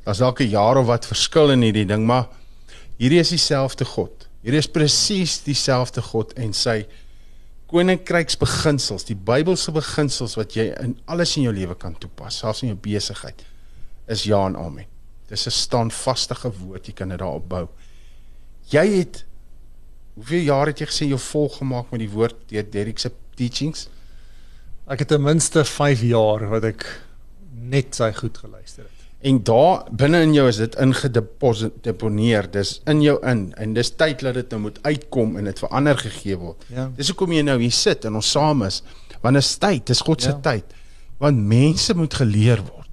daar's dalk 'n jaar of wat verskil in hierdie ding, maar hierdie is dieselfde God. Hierdie is presies dieselfde God en sy koninkryksbeginsels, die Bybelse beginsels wat jy in alles in jou lewe kan toepas, selfs in jou besigheid, is ja en amen. Dis 'n standvaste woord, jy kan dit daarop bou. Jy het hoeveel jaar het jy gesê jy vol gemaak met die woord deur Derrick se teachings? Ek het ten minste 5 jaar wat ek net sy goed geluister het. En daar binne in jou is dit ingedeponeer. Dis in jou in en dis tyd dat dit nou moet uitkom en dit verander gegee word. Ja. Dis hoekom jy nou hier sit en ons saam is. Want dit is tyd, dis God se Ja. tyd. Want mense moet geleer word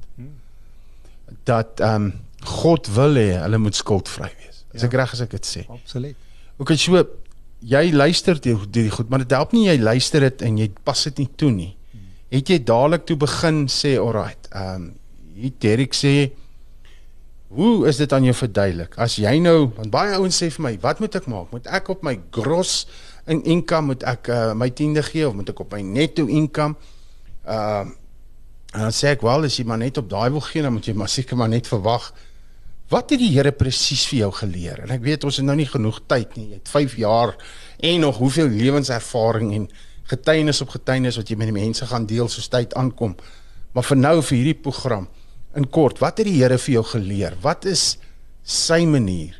dat ehm um, God wil hê hulle moet skuldvry wees. Is Ja. ek reg as ek dit sê? Absoluut. OK, so jy luister die, die goed, maar dit help nie jy luister dit en jy pas dit nie toe nie. Het jy dadelik toe begin sê, "Alright, ehm um, hier Derek sê hoe is dit aan jou verduidelik? As jy nou, want baie ouens sê vir my, "Wat moet ek maak? Moet ek op my gross in income moet ek uh, my tiende gee of moet ek op my netto income?" Ehm uh, en dan sê ek, "Wel, as jy maar net op daai wil gee, dan moet jy maar seker maar net verwag Wat het die Here presies vir jou geleer? En ek weet ons het nou nie genoeg tyd nie. Jy het 5 jaar en nog hoeveel lewenservaring en getuienis op getuienis wat jy met die mense gaan deel soos tyd aankom. Maar vir nou vir hierdie program in kort, wat het die Here vir jou geleer? Wat is sy manier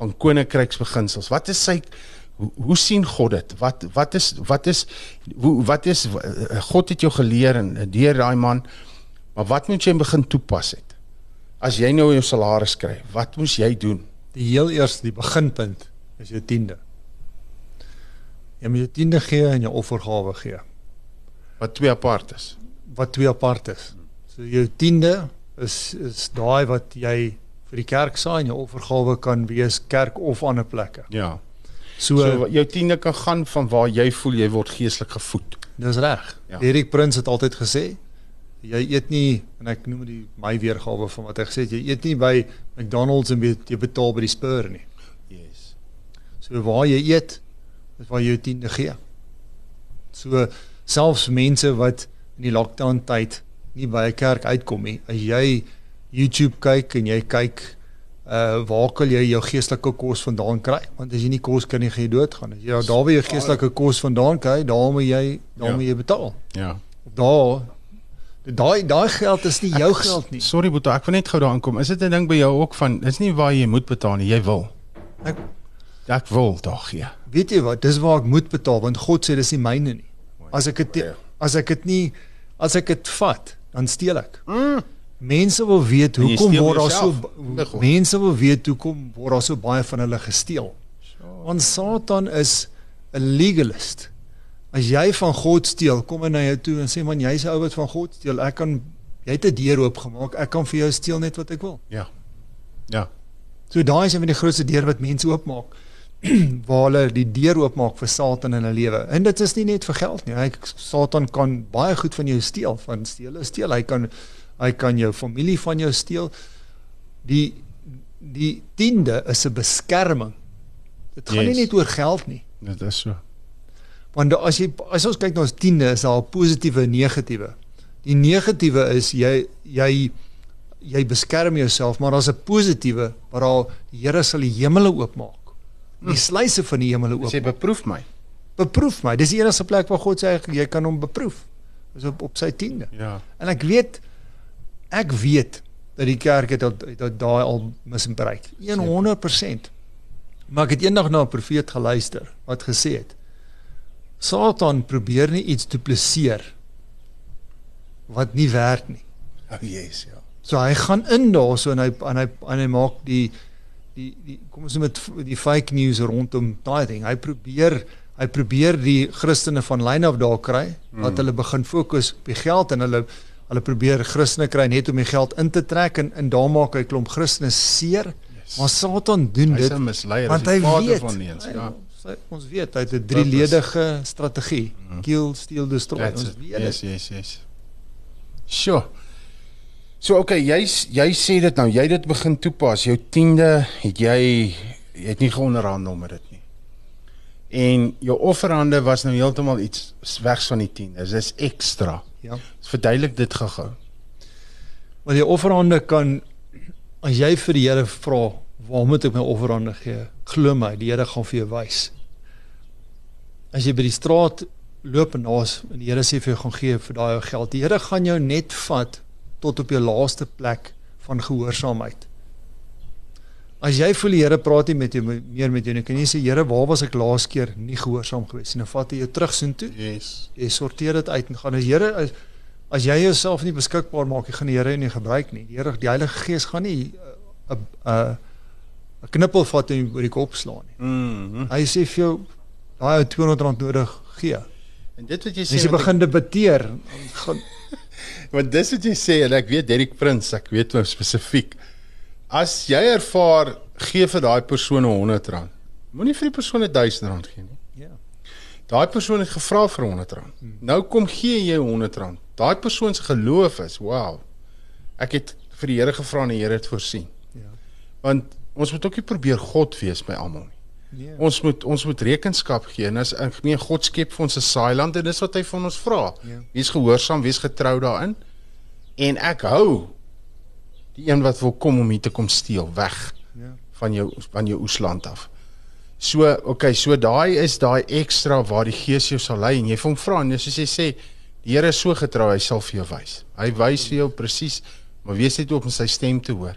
van koninkryksbeginsels? Wat is sy hoe, hoe sien God dit? Wat wat is wat is hoe wat is God het jou geleer en deur daai man, maar wat moet jy begin toepas het? As jy nou jou salaris kry, wat moes jy doen? Die heel eerste die beginpunt is jou tiende. Jy moet jou tiende gee en jou offergawe gee Wat twee apart is. wat twee apart is. So jou tiende is is daai wat jy vir die kerk saai en jou offergawe kan wees kerk of ander plekke. Ja. So, So jou tiende kan gaan van waar jy voel jy word geestelik gevoed. dis reg. Ja. Erik Prins het altyd gesê jy eet nie en ek noem dit my weergawe van wat hy gesê het jy eet nie by McDonald's en jy betaal by die Spur nie. Yes. So waar jy eet, is waar jy jou tiende gee. So selfs mense wat in die lockdown tyd nie by 'n kerk uitkom nie, as jy YouTube kyk en jy kyk uh waar kan jy jou geestelike kos vandaan kry? Want as jy nie kos kan nie, gaan jy doodgaan. As jy ja, daar waar jy geestelike kos vandaan kry, daar moet jy daar Ja. moet jy betaal. Ja. Daar daai daai geld is nie jou geld nie. Sorry Boeta, ek wil net gou daar aankom. Is dit 'n ding by jou ook van dis nie waar jy moet betaal nie, jy wil. Ek Ek wil daar gee. weet jy wat, dis waar ek moet betaal want God sê dis nie myne nie. As ek dit as ek dit nie as ek dit vat, dan steel ek. Mm. Mense wil weet hoekom word daar so op. mense wil weet hoekom word daar so baie van hulle gesteel. Want Satan is 'n legalist. As jy van God steel, kom hy na jou toe en sê man jy's 'n ou wat van God steel. Ek kan jy het 'n deur oopgemaak. Ek kan vir jou steel net wat ek wil. Ja. Ja. So daai is een van die grootste deur wat mense oopmaak waar hulle die deur oopmaak vir Satan in hulle lewe. En dit is nie net vir geld nie. Hy Satan kan baie goed van jou steel, van steel is steel. Hy kan hy kan jou familie van jou steel. Die die tiende is 'n beskerming. Dit gaan Yes. nie net oor geld nie. Dit is so. Want as jy as ons kyk na ons tiende is daar 'n positiewe en negatiewe. Die negatiewe is jy jy jy beskerm jouself, maar daar's 'n positiewe waar daar die Here sal die hemele oopmaak. Die sluise van die hemele Sê oopmaak. beproef my. Beproef my. Dis die enigste plek waar God sê jy kan hom beproef. Is op op sy tiende. Ja. En ek weet ek weet dat die kerk het dat dat daai al misbruik. 100%. Maar ek het eendag na 'n profeet geluister wat gesê het Satan probeer nie iets dupliseer wat nie werk nie. Oh yes, ja. So hy gaan in daarso en hy en hy en hy maak die die die kom ons noem dit die fake news rondom daai ding. Hy probeer hy probeer die Christene van lyn af daar kry dat hulle begin fokus op die geld en hulle hulle probeer Christene kry net om die geld in te trek en in daar maak hy klomp Christene seer. Yes. Maar Satan doen Hy's dit 'n misleier, want hy's hy weet van leens, ja. sy, ons weet hy het 'n drieledige strategie. Kill, steal, destroy. That's Ons weet Yes, dit. yes, yes. Sure. So okay, jy jy sê dit nou, jy dit begin toepas. Jou 10de het jy jy het nie geonderhandel met dit nie. En jou offerhande was nou heeltemal iets wegs van die 10. Dis is ekstra. Ja. Verduidelik dit gou-gou. Maar die offerhande kan as jy vir die Here vra, waar moet ek my offerhande gee? Glo my, die Here gaan vir jou wys. as jy by die straat loop en daar's en die Here sê vir jou gaan gee vir daai geld. Die Here gaan jou net vat tot op jou laaste plek van gehoorsaamheid. As jy voel die Here praat nie met jou meer met jou nie, kan jy sê Here, waar was ek laas keer nie gehoorsaam gewees nie? Nou vat hy jou terug soontoe. Yes. Jy sorteer dit uit en gaan as Here as, as jy jouself nie beskikbaar maak, jy gaan die Here nie gebruik nie. Die Here, die Heilige Gees gaan nie 'n 'n 'n knippel vat en oor die kop slaan nie. Mhm. Hy sê vir jou daai ou 200 rand nodig gee. En dit wat jy sê jy wat ek- begin debatteer, gaan Want dis wat jy sê en ek weet Derek Prins, ek weet nou spesifiek. As jy ervaar gee vir daai persoon 100 rand. Moenie vir die persoon 1000 rand gee nie. ja. Daai persoon het gevra vir 100 rand. Nou kom gee jy 100 rand. Daai persoon se geloof is, wow. Ek het vir die Here gevra en die Here het voorsien. Ja. Want ons moet ook nie probeer God wees by almal nie. Nee. Ons moet ons moet rekenskap gee en as ek meen God skep vir ons 'n saailand en dis wat hy van ons vra. Ja. Wees gehoorsaam, wees getrou daarin. En ek hou die een wat wil kom om hier te kom steel weg Ja. van jou van jou oesland af. So, okay, so daai is daai ekstra waar die Gees jou sal lei en jy vir hom vra en soos jy sê, die Here is so getrou, hy sal vir jou wys. Hy wys vir jou presies, maar wees net oop om sy stem te hoor.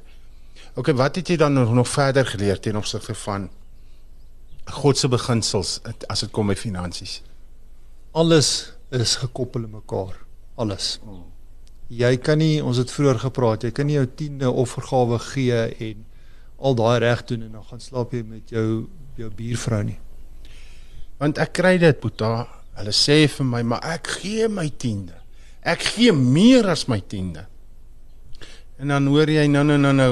Okay, wat het jy dan nog, nog verder geleer ten opsigte van God se beginsels as dit kom by finansies? Alles is gekoppel aan mekaar. Alles. Jy kan nie, ons het vroeër gepraat, jy kan nie jou 10de offergawe gee en al daai reg doen en dan gaan slaap jy met jou jou buurvrou nie. Want ek kry dit, Boeta. Hulle sê vir my, maar ek gee my 10de. Ek gee meer as my 10de. En dan hoor jy nou nou nou nou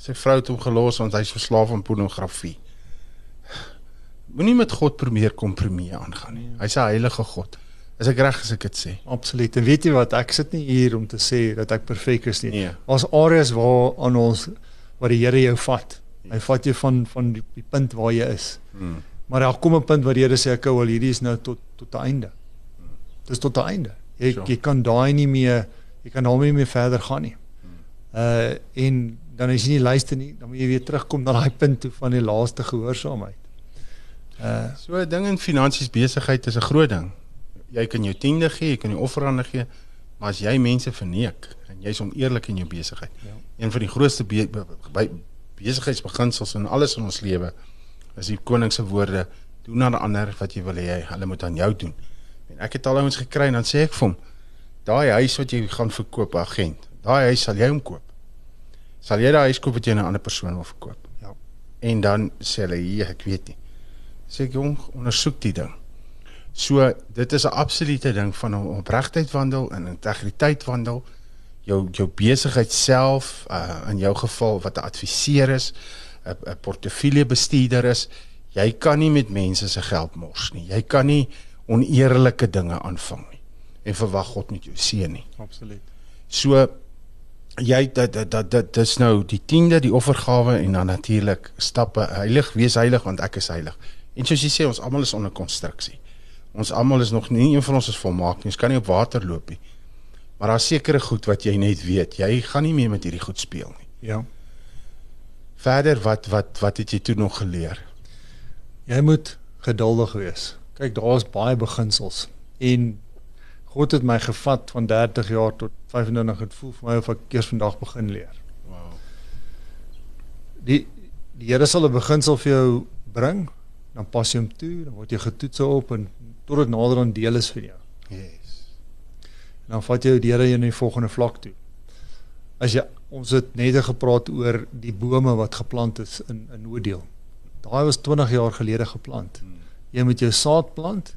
sy vrou het hom gelos want hy's verslaaf aan pornografie. Moenie met God probeer kompromie aangaan nie. Hy's 'n heilige God. Is ek reg as ek dit sê? Absoluut. En weet jy wat, ek sit nie hier om te sê dat ek perfek is nie. Nee. Ons areas waar aan ons waar die Here jou vat. Hy vat jou van van die, die punt waar jy is. Hmm. Maar daar kom 'n punt waar die Here sê ek wel hierdie is nou tot tot 'n einde. Dis tot 'n einde. Jy Sure. jy kan daai nie meer jy kan daarmee nie meer verder gaan nie. Uh en dan as jy nie luister nie, dan moet jy weer terugkom na daai punt toe van die laaste gehoorsaamheid. Uh So 'n ding in finansies besigheid is 'n groot ding. Jy kan jou 10de gee, jy kan jou offerande gee, maar as jy mense verneek en jy's oneerlik in jou besigheid. Ja. Een van die grootste be be be besigheidsbeginsels in alles in ons lewe is die koning se woorde: doen aan ander wat jy wil hê hulle moet aan jou doen. En ek het al ouens gekry en dan sê ek vir hom: daai huis wat jy gaan verkoop, agent, daai huis sal jy hom koop. Sal jy daai huis koop wat jy aan 'n ander persoon wil verkoop? Ja. En dan sê hulle: "Nee, ek weet nie." Sê ek: "Jong, ondersoek die ding." So dit is 'n absolute ding van opregtheid wandel en integriteit wandel. Jou jou besigheid self, uh in jou geval wat 'n adviseur is, 'n 'n portefeuljebestuurder is, jy kan nie met mense se geld mors nie. Jy kan nie oneerlike dinge aanvang nie en verwag God met jou seën nie. Absoluut. So jy dat dat dat dit dis nou die 10de die offergawe en dan natuurlik stappe heilig wees heilig want ek is heilig. En soos jy sê ons almal is onder konstruksie. Ons almal is nog nie een van ons is volmaak nie. Ons kan nie op water loop nie. Maar daar's sekere goed wat jy net weet. Jy gaan nie meer met hierdie goed speel nie. Ja. Verder wat wat wat het jy toe nog geleer? Jy moet geduldig wees. Kyk, daar's baie beginsels en God het my gevat van 30 jaar tot 25 het voel vir my of ek eers vandag begin leer. Wow. Die die Here sal 'n beginsel vir jou bring, dan pas jy hom toe, dan word jy getoets op en tot dit nader aan deel is vir jou. Yes. En dan vat jy die Here in die volgende vlak toe. As jy ons het net gepraat oor die bome wat geplant is in in Noordeel. Daai was 20 jaar gelede geplant. Jy moet jou saad plant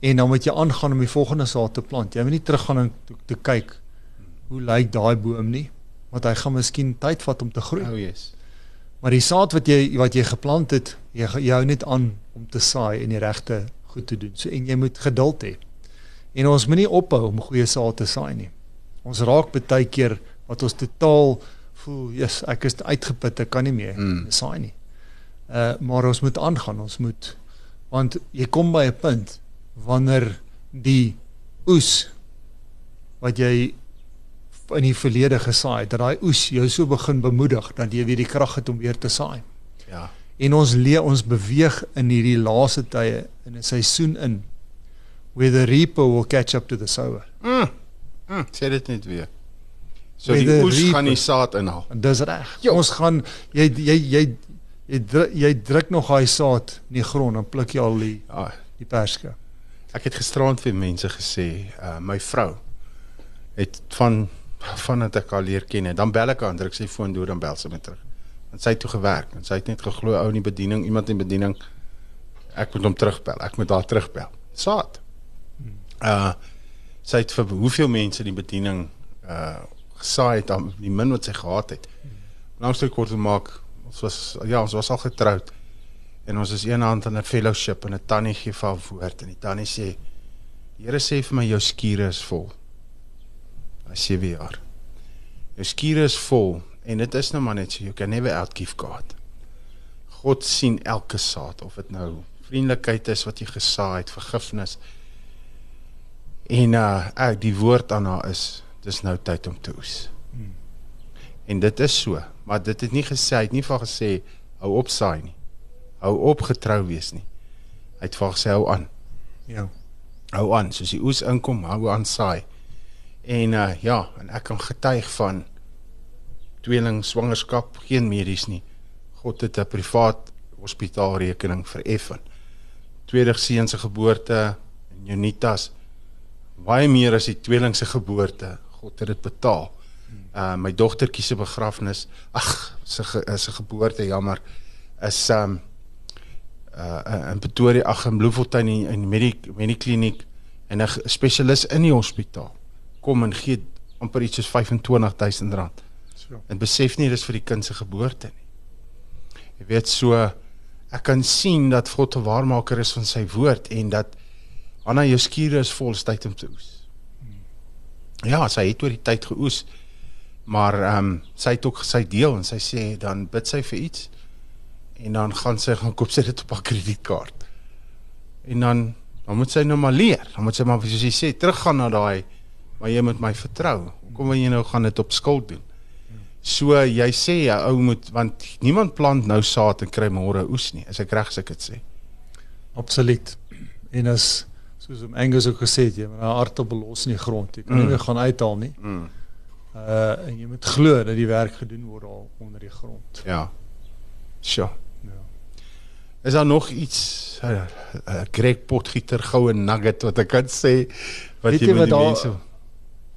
en dan moet jy aangaan om die volgende saad te plant. Jy moet nie teruggaan en te, te kyk hoe lyk daai boom nie, want hy gaan miskien tyd vat om te groei. Oh yes. Maar die saad wat jy wat jy geplant het, jy jy hou net aan om te saai en die regte goed te doen. So en jy moet geduld hê. En ons moenie ophou om goeie saad te saai nie. Ons raak baie keer wat ons totaal voel, "Jesus, ek is uitgeput, ek kan nie meer Mm. mm. saai nie." Uh maar ons moet aangaan, ons moet want jy kom by 'n punt wanneer die oes wat jy in die verlede gesaai het, dat daai oes jou so begin bemoedig dat jy weer die krag het om weer te saai. Ja. En ons leef ons beweeg in hierdie laaste tye in 'n seisoen in where the reaper will catch up to the sower. Mm. Mm, sê dit net weer. So Met die oes reaper. gaan die saad inhaal. Dis reg. Ons gaan jy jy jy jy druk, jy druk nog daai saad in die grond en pluk jy al die Ja, die perske. Ek het gisterand vir mense gesê, uh my vrou het van vandat ek haar leer ken, dan bel ek haar, en druk sy foon deur dan bel sy my terug. En sy het toe gewerk en sy het net geglo ou in die bediening, iemand in bediening ek moet hom terugbel. Ek moet haar terugbel. Saad. Uh sy het vir hoeveel mense in die bediening uh gesaai het die min wat sy gehad het. Langsy kort te maak, ons was ja, ons was al getroud. En ons is een hand in 'n fellowship en 'n tannie gee vir haar woord en die tannie sê die Here sê vir my jou skure is vol. Hy sê weer jaar. Jou skure is vol en dit is nou maar net so you can never outgive God. God sien elke saad of dit nou vriendelikheid is wat jy gesaai het, vergifnis. En uh ek die woord aan haar is dis nou tyd om te oes. En dit is so, maar dit het nie gesê, hy het nie van gesê hou op saai nie. Hou op getrou wees nie. Hy het van gesê hou aan. Ja. Hou aan, soos die oes inkom, hou aan saai. En uh ja, en ek kan getuig van tweeling swangerskap, geen medies nie. God het 'n privaat hospitaalrekening vereffen. Tweede seun se geboorte en Jonitas baie meer as die tweeling se geboorte. God het dit betaal. Uh my dogtertjie se begrafnis, ag, sy ge, sy geboorte jammer is um uh in Pretoria ag in Bloemfontein in in die medikliniek en 'n spesialis in die hospitaal kom en gee amper iets soos R25000 rand. So. En besef nie dis vir die kind se geboorte nie. Jy weet so ek kan sien dat God 'n waarmaker is van sy woord en dat Anna jou skure is vol tyd om te oes. Ja, sy het oor die tyd geoes. Maar ehm um, sy het ook sy deel en sy sê dan bid sy vir iets en dan gaan sy gaan koop sy dit op haar kredietkaart. En dan dan moet sy nou maar leer. Dan moet sy maar soos jy sê teruggaan na daai maar jy moet my vertrou. Hoekom wil jy nou gaan dit op skuld doen? So jy sê 'n ou moet want niemand plant nou saad en kry môre oes nie. Is ek reg as ek dit sê? Absoluut. En as soos om Angus ook gesê het, jy moet 'n aardappel los in die grond. Jy kan nie Mm. meer gaan uithaal nie. Mm. Uh en jy moet glo dat die werk gedoen word al onder die grond. Ja. Sjoe. Ja. Is daar nog iets 'n uh, uh, Greg Potgieter goue nugget wat ek kan sê wat Weet jy met die daar- mense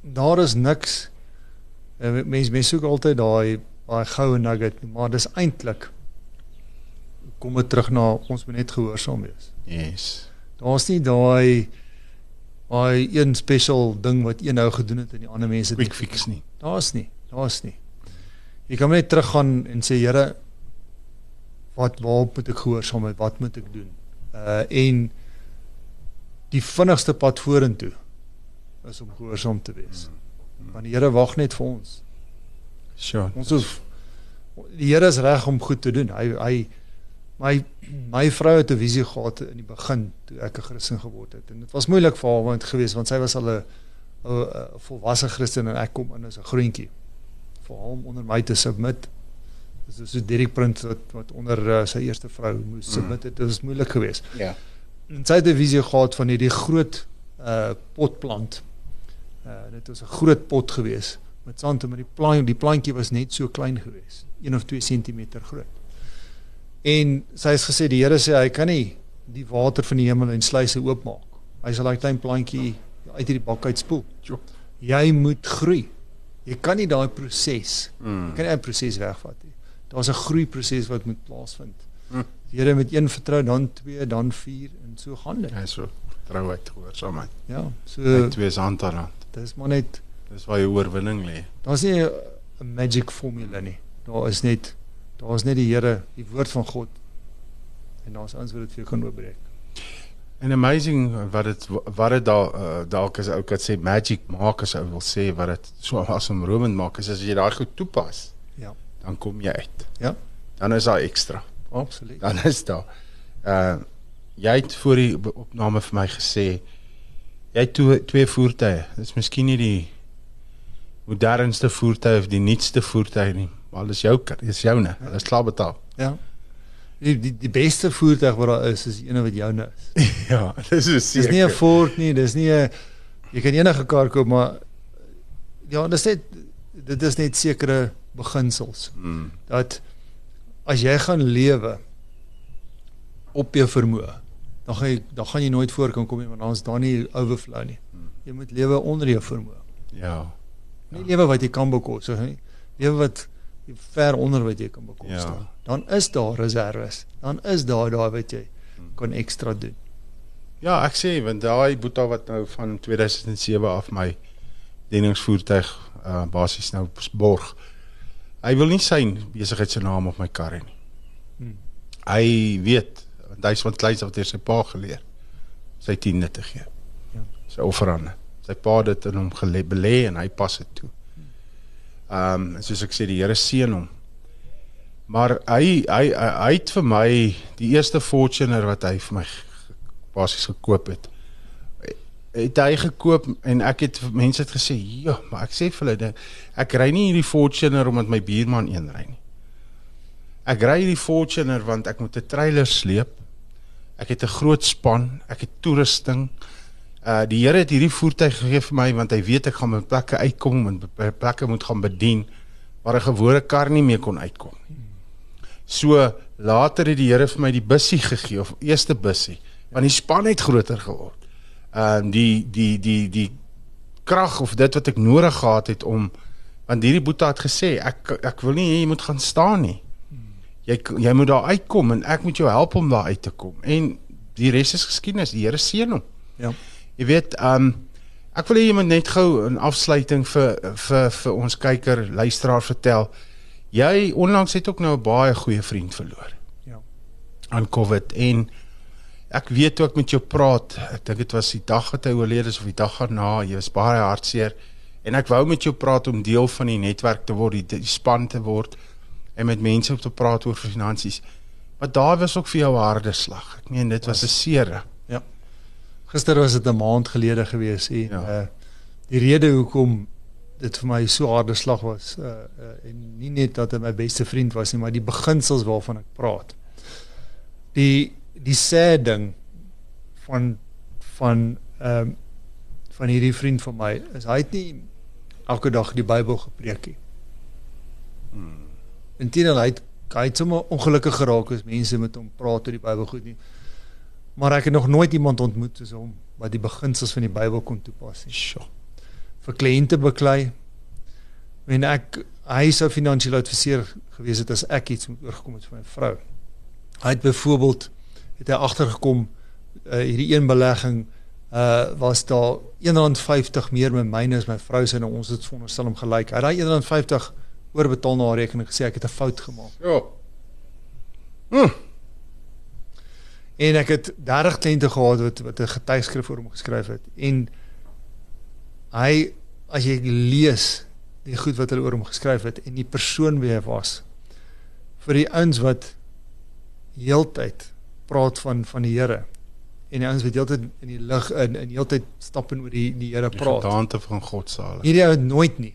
Daar is niks. Uh, mense mense soek altyd daai daai goue nugget, maar dis eintlik kom dit terug na ons moet net gehoorsaam wees. Yes. Daar's nie daai daai een special ding wat een nou gedoen het en die ander mense Quick fix nie. Daar's nie, daar's nie. Jy kan net teruggaan en sê Here wat waarop moet ek gehoorsaam wees? Wat moet ek doen? Uh en die vinnigste pad vorentoe is om gehoorsaam te wees. Want die Here wag net vir ons. Sure. Ons hoef die Here is reg om goed te doen. Hy hy my my vrou het 'n visie gehad in die begin toe ek 'n Christen geword het. En dit was moeilik vir haar want gewees want sy was al 'n 'n 'n volwasse Christen en ek kom in as 'n groentjie. Vir hom onder my te submit. Is so Derek Print wat wat onder uh, sy eerste vrou moes submit het. Dit was moeilik geweest. Ja. En sy het 'n visie gehad van hierdie groot uh potplant. Uh dit was 'n groot pot gewees met sand en met die plant die plantjie was net so klein gewees, 1 of 2 cm groot. En sy het gesê die Here sê hy kan nie die water van die hemel en sluise oopmaak. Hy sal daai klein plantjie uit hierdie bak uitspoel. Jo. Jy moet groei. Jy kan nie daai proses, Mm. jy kan nie 'n proses wegvat nie. Daar's 'n groeiproses wat moet plaasvind. Mm. Die Here met een vertrou, dan twee, dan vier en so gaan dit. Ja, so trouheid gehoorsaamheid. Ja, so Hy twee se hand aan hand. dis maar net Dis waar jou oorwinning lê. daar's nie 'n magic formule nie. Daar is net daar is net die Here, die woord van God. En daar's ons wat dit vir jou kan oopbreek. En amazing wat dit wat dit daar uh, dalk as ou kan sê magic maak as ou wil sê wat dit so asemrowend maak is as jy daai goed toepas. Ja. Dan kom jy uit. Ja. Dan is daar ekstra. Absoluut. Dan is daar. Uh jy het voor die opname vir my gesê jy het twee, twee voertuie. Dis miskien nie die modernste voertuig of die nuutste voertuig nie, maar dis jou kar, dis joune. Dit is klaar betaal. Ja. Die die, die beste voertuig wat daar is is die ene wat joune is. Ja, dis is Dis nie 'n Ford nie, dis nie 'n jy kan enige kar koop maar ja, dis net dit is net sekere beginsels Mm. dat as jy gaan lewe op jou vermoë, dan gaan jy dan gaan jy nooit voor kan kom nie want dan is daar nie overflow nie. Jy moet lewe onder jou vermoë. Ja. Nie lewe wat jy kan bekostig nie. Lewe wat ver onder wat jy kan bekostig. Ja. Dan is daar reserves. Dan is daar daai wat jy kan ekstra doen. Ja, ek sê want daai boeta wat nou van 2007 af my dieningsvoertuig uh basies nou borg. Hy wil nie sy besigheid se naam op my kar hê nie. Hmm. Hy weet want hy's van kleins af deur sy pa geleer sy tiende te gee. Ja. Sy offerande. Sy pa het dit in hom gelê belê en hy pas dit toe. Ehm um, soos ek sê die Here seën hom. Maar hy hy hy, hy het vir my die eerste Fortuner wat hy vir my basies gekoop het. Het hy gekoop en ek het mense het gesê, "Ja, maar ek sê vir hulle ek ry nie hierdie Fortuner omdat my buurman een ry nie. Ek ry hierdie Fortuner want ek moet 'n trailer sleep. Ek het 'n groot span, ek het toerusting. Uh die Here het hierdie voertuig gegee vir my want hy weet ek gaan by plekke uitkom en by plekke moet gaan bedien waar 'n gewone kar nie meer kon uitkom nie. So later het die Here vir my die bussie gegee of eerste bussie want die span het groter geword. Ehm die die die die krag of dit wat ek nodig gehad het om want hierdie boeta het gesê ek ek wil nie jy moet gaan staan nie. Jy jy moet daar uitkom en ek moet jou help om daar uit te kom. En die res is geskiedenis. Die Here seën hom. Ja. Jy weet, ehm um, ek wil hê jy moet net gou 'n afsluiting vir vir vir ons kyker, luisteraar vertel. Jy onlangs het ook nou 'n baie goeie vriend verloor Ja. aan COVID en ek weet toe ek met jou praat, ek dink dit was die dag wat hy oorlede is of die dag daarna, jy was baie hartseer en ek wou met jou praat om deel van die netwerk te word, die, die span te word en met mense op te praat oor finansies. Maar daar was ook vir jou 'n harde slag. Ek meen dit was 'n seere. Gister was dit 'n maand gelede gewees en Ja. ja. uh die rede hoekom dit vir my so harde slag was uh, uh en nie net dat hy my beste vriend was nie, maar die beginsels waarvan ek praat. Die die sê ding van van ehm um, van hierdie vriend van my is hy het nie elke dag die Bybel gepreek nie. Hmm. Inteendeel hy het hy het sommer ongelukkig geraak as mense met hom praat oor die Bybel goed nie. Maar ek het nog nooit iemand ontmoet soos hom wat die beginsels van die Bybel kon toepas nie. Sjoe. Vir kliënte beklei. En ek hy sou finansiële adviseur gewees het as ek iets moet oorgekom het vir my vrou. Hy het byvoorbeeld het hy agtergekom uh, hierdie een belegging uh was daar R1.50 meer met myne as my vrou se en ons het veronderstel om gelyk. Hy het daai R1.50 oorbetaal na haar rekening gesê ek het 'n fout gemaak. Ja. Hm. En ek het 30 kliënte gehad wat wat 'n getuigskrif vir hom geskryf het en hy as jy lees die goed wat hulle oor hom geskryf het en die persoon wie hy was vir die ouens wat heeltyd praat van van die Here en die ouens wat heeltyd in die lig in in heeltyd stap en oor die die Here Die praat. gedaante van God salig. Hierdie ou het nooit nie,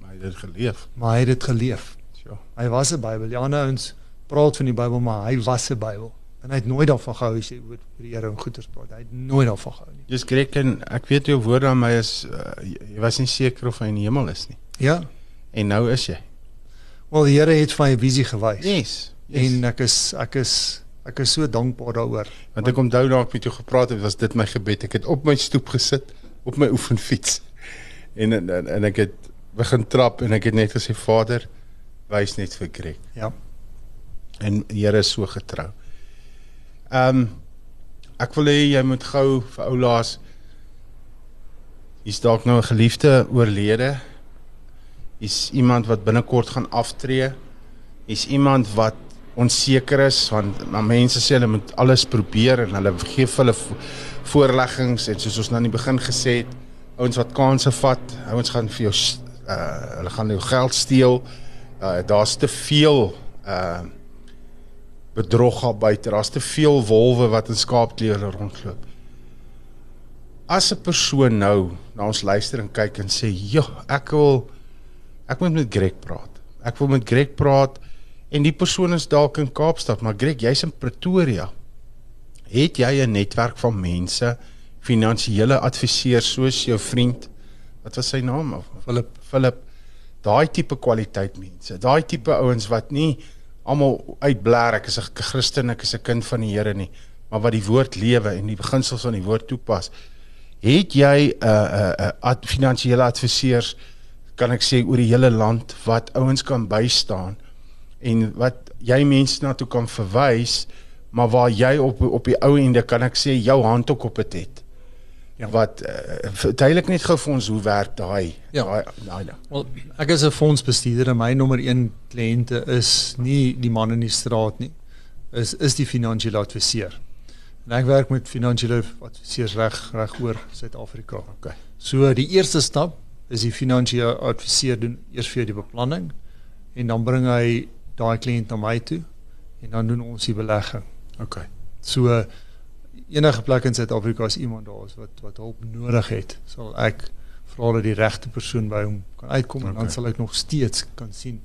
Maar hy het dit geleef. maar hy het dit geleef. Ja. Hy was 'n Bybel. Die ander ouens praat van die Bybel, maar hy was 'n Bybel. En hy het nooit daarvan gehou as jy oor die Here en goeders praat. Hy het nooit daarvan gehou nie. Dis Greg en ek weet jou woorde aan my is uh, jy was nie seker of hy in die hemel is nie. Ja. En nou is jy. Wel die Here het vir my 'n visie gewys. Yes. En ek is ek is ek is so dankbaar daaroor. Want ek onthou nou ek met jou gepraat het, was dit my gebed. Ek het op my stoep gesit op my oefenfiets. En en, en, en ek het begin trap en ek het net gesê Vader, wys net vir Greg. Ja. En Here is so getrou. Ehm um, ek wil hê jy moet gou vir oulaas Hier's dalk nou 'n geliefde oorlede. Hier's iemand wat binnekort gaan aftree. Hier's iemand wat onseker is want maar mense sê hulle moet alles probeer en hulle gee vir hulle vo- voorleggings en soos ons nou aan die begin gesê het, ouens wat kansse vat, ouens gaan vir jou uh hulle gaan jou geld steel. Uh daar's te veel uh bedrog daar buite. Daar's te veel wolwe wat in skaapklere rondloop. As 'n persoon nou na ons luister en kyk en sê, "Ja, ek wil ek moet met Greg praat. Ek wil met Greg praat En die persoon is dalk in Kaapstad, maar Greg, jy's in Pretoria. Het jy 'n netwerk van mense, finansiële adviseurs soos jou vriend wat was sy naam? Philip Philip. Daai tipe kwaliteit mense. Daai tipe ouens wat nie almal uitblaar ek is 'n Christen, ek is 'n kind van die Here nie, maar wat die woord lewe en die beginsels van die woord toepas. Het jy 'n uh, 'n uh, uh, ad, finansiële adviseurs kan ek sê oor die hele land wat ouens kan bystaan en wat jy mense na toe kan verwys, maar waar jy op op die ou ende kan ek sê jou hand ook op dit het. Ja. Wat uh, verduidelik net gou vir ons hoe werk daai Ja. daai daai. Wel, ek is 'n fondsbestuurder en my nommer 1 kliënte is nie die man in die straat nie. Is is die finansiële adviseur. En ek werk met finansiële adviseurs reg reg oor Suid-Afrika. Okay. So die eerste stap is die finansiële adviseur doen eers vir jou die beplanning en dan bring hy daai kliënt na my toe en dan doen ons die belegging. Okay. So enige plek in Suid-Afrika as iemand daar is wat wat hulp nodig het, sal ek vra dat die regte persoon by hom kan uitkom okay. en dan sal ek nog steeds kan sien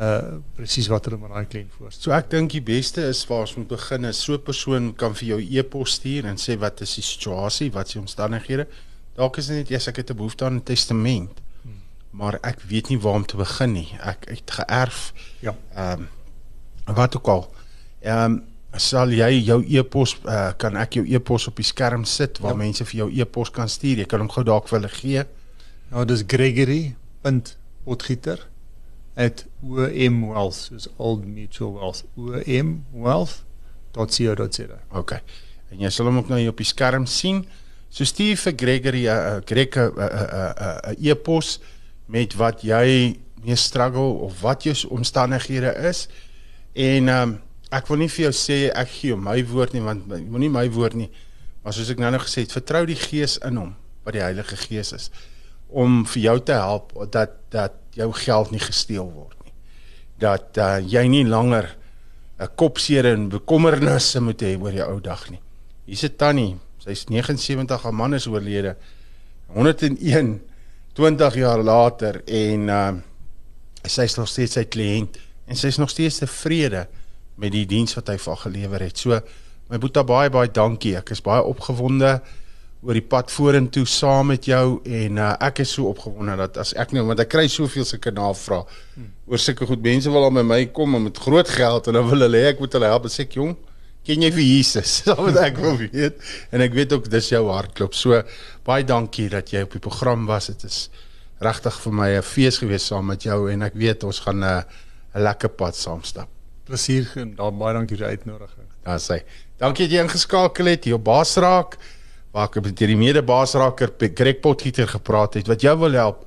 uh presies wat hulle met daai kliënt voorstel. So ek dink die beste is waar ons moet begin is so 'n persoon kan vir jou e-pos stuur en sê wat is die situasie, wat is die omstandighede. Dalk is dit net eers ek het 'n behoefte aan 'n testament. Maar ek weet nie waar om te begin nie. Ek het geërf. Ja. Ehm um, wat ook al. Ehm um, sal jy jou e-pos uh, kan ek jou e-pos op die skerm sit waar Ja. mense vir jou e-pos kan stuur. Jy kan hom gou dalk vir hulle gee. Nou dis gregory.potgieter at OM Wealth, soos Old Mutual Wealth, OM Wealth.co.za. OK. En jy sal hom ook nou hier op die skerm sien. So stuur vir Gregory 'n uh, Greg 'n uh, uh, uh, uh, e-pos met wat jy mee struggle of wat jou omstandighede is. En ehm um, ek wil nie vir jou sê ek gee jou my woord nie want moenie my woord nie. Maar soos ek nou nou gesê het, vertrou die Gees in hom, wat die Heilige Gees is om vir jou te help dat dat jou geld nie gesteel word nie. Dat uh, jy nie langer 'n kopseer en bekommernisse moet hê oor jou ou dag nie. Hier's 'n tannie, sy's 79, haar man is oorlede. 101 20 jaar later en uh sy's nog steeds sy kliënt en sy's nog steeds tevrede met die diens wat hy vir haar gelewer het. So my boetie baie baie dankie. Ek is baie opgewonde oor die pad vorentoe saam met jou en uh, ek is so opgewonde dat as ek nou want ek kry soveel sulke navrae hmm. oor sulke goed mense wil aan by my kom met groot geld en dan wil hulle hê ek moet hulle help en sê ek jong ken jy vir Jesus? Dis wat ek wil weet. En ek weet ook dis jou hartklop. So baie dankie dat jy op die program was. Dit is regtig vir my 'n fees gewees saam met jou en ek weet ons gaan 'n 'n lekker pad saam stap Plesier en daar baie dankie vir die uitnodiging. Daar sê. Dankie dat jy ingeskakel het hier op Basraak waar ek met hierdie mede-Basraaker Greg Potgieter gepraat het wat jou wil help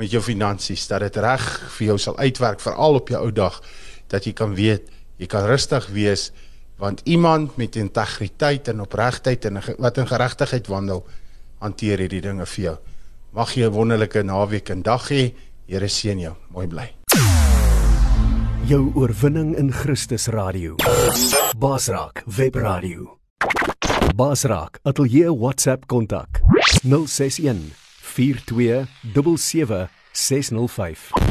met jou finansies dat dit reg vir jou sal uitwerk veral op jou ou dag dat jy kan weet jy kan rustig wees want iemand met integriteit en opregtheid en wat in geregtigheid wandel hanteer hierdie dinge vir jou. Mag jy 'n wonderlike naweek en dag hê. Here seën jou. Mooi bly. Jou oorwinning in Christus radio. Basraak webradio. Basraak atelier WhatsApp kontak 061 42 77 605.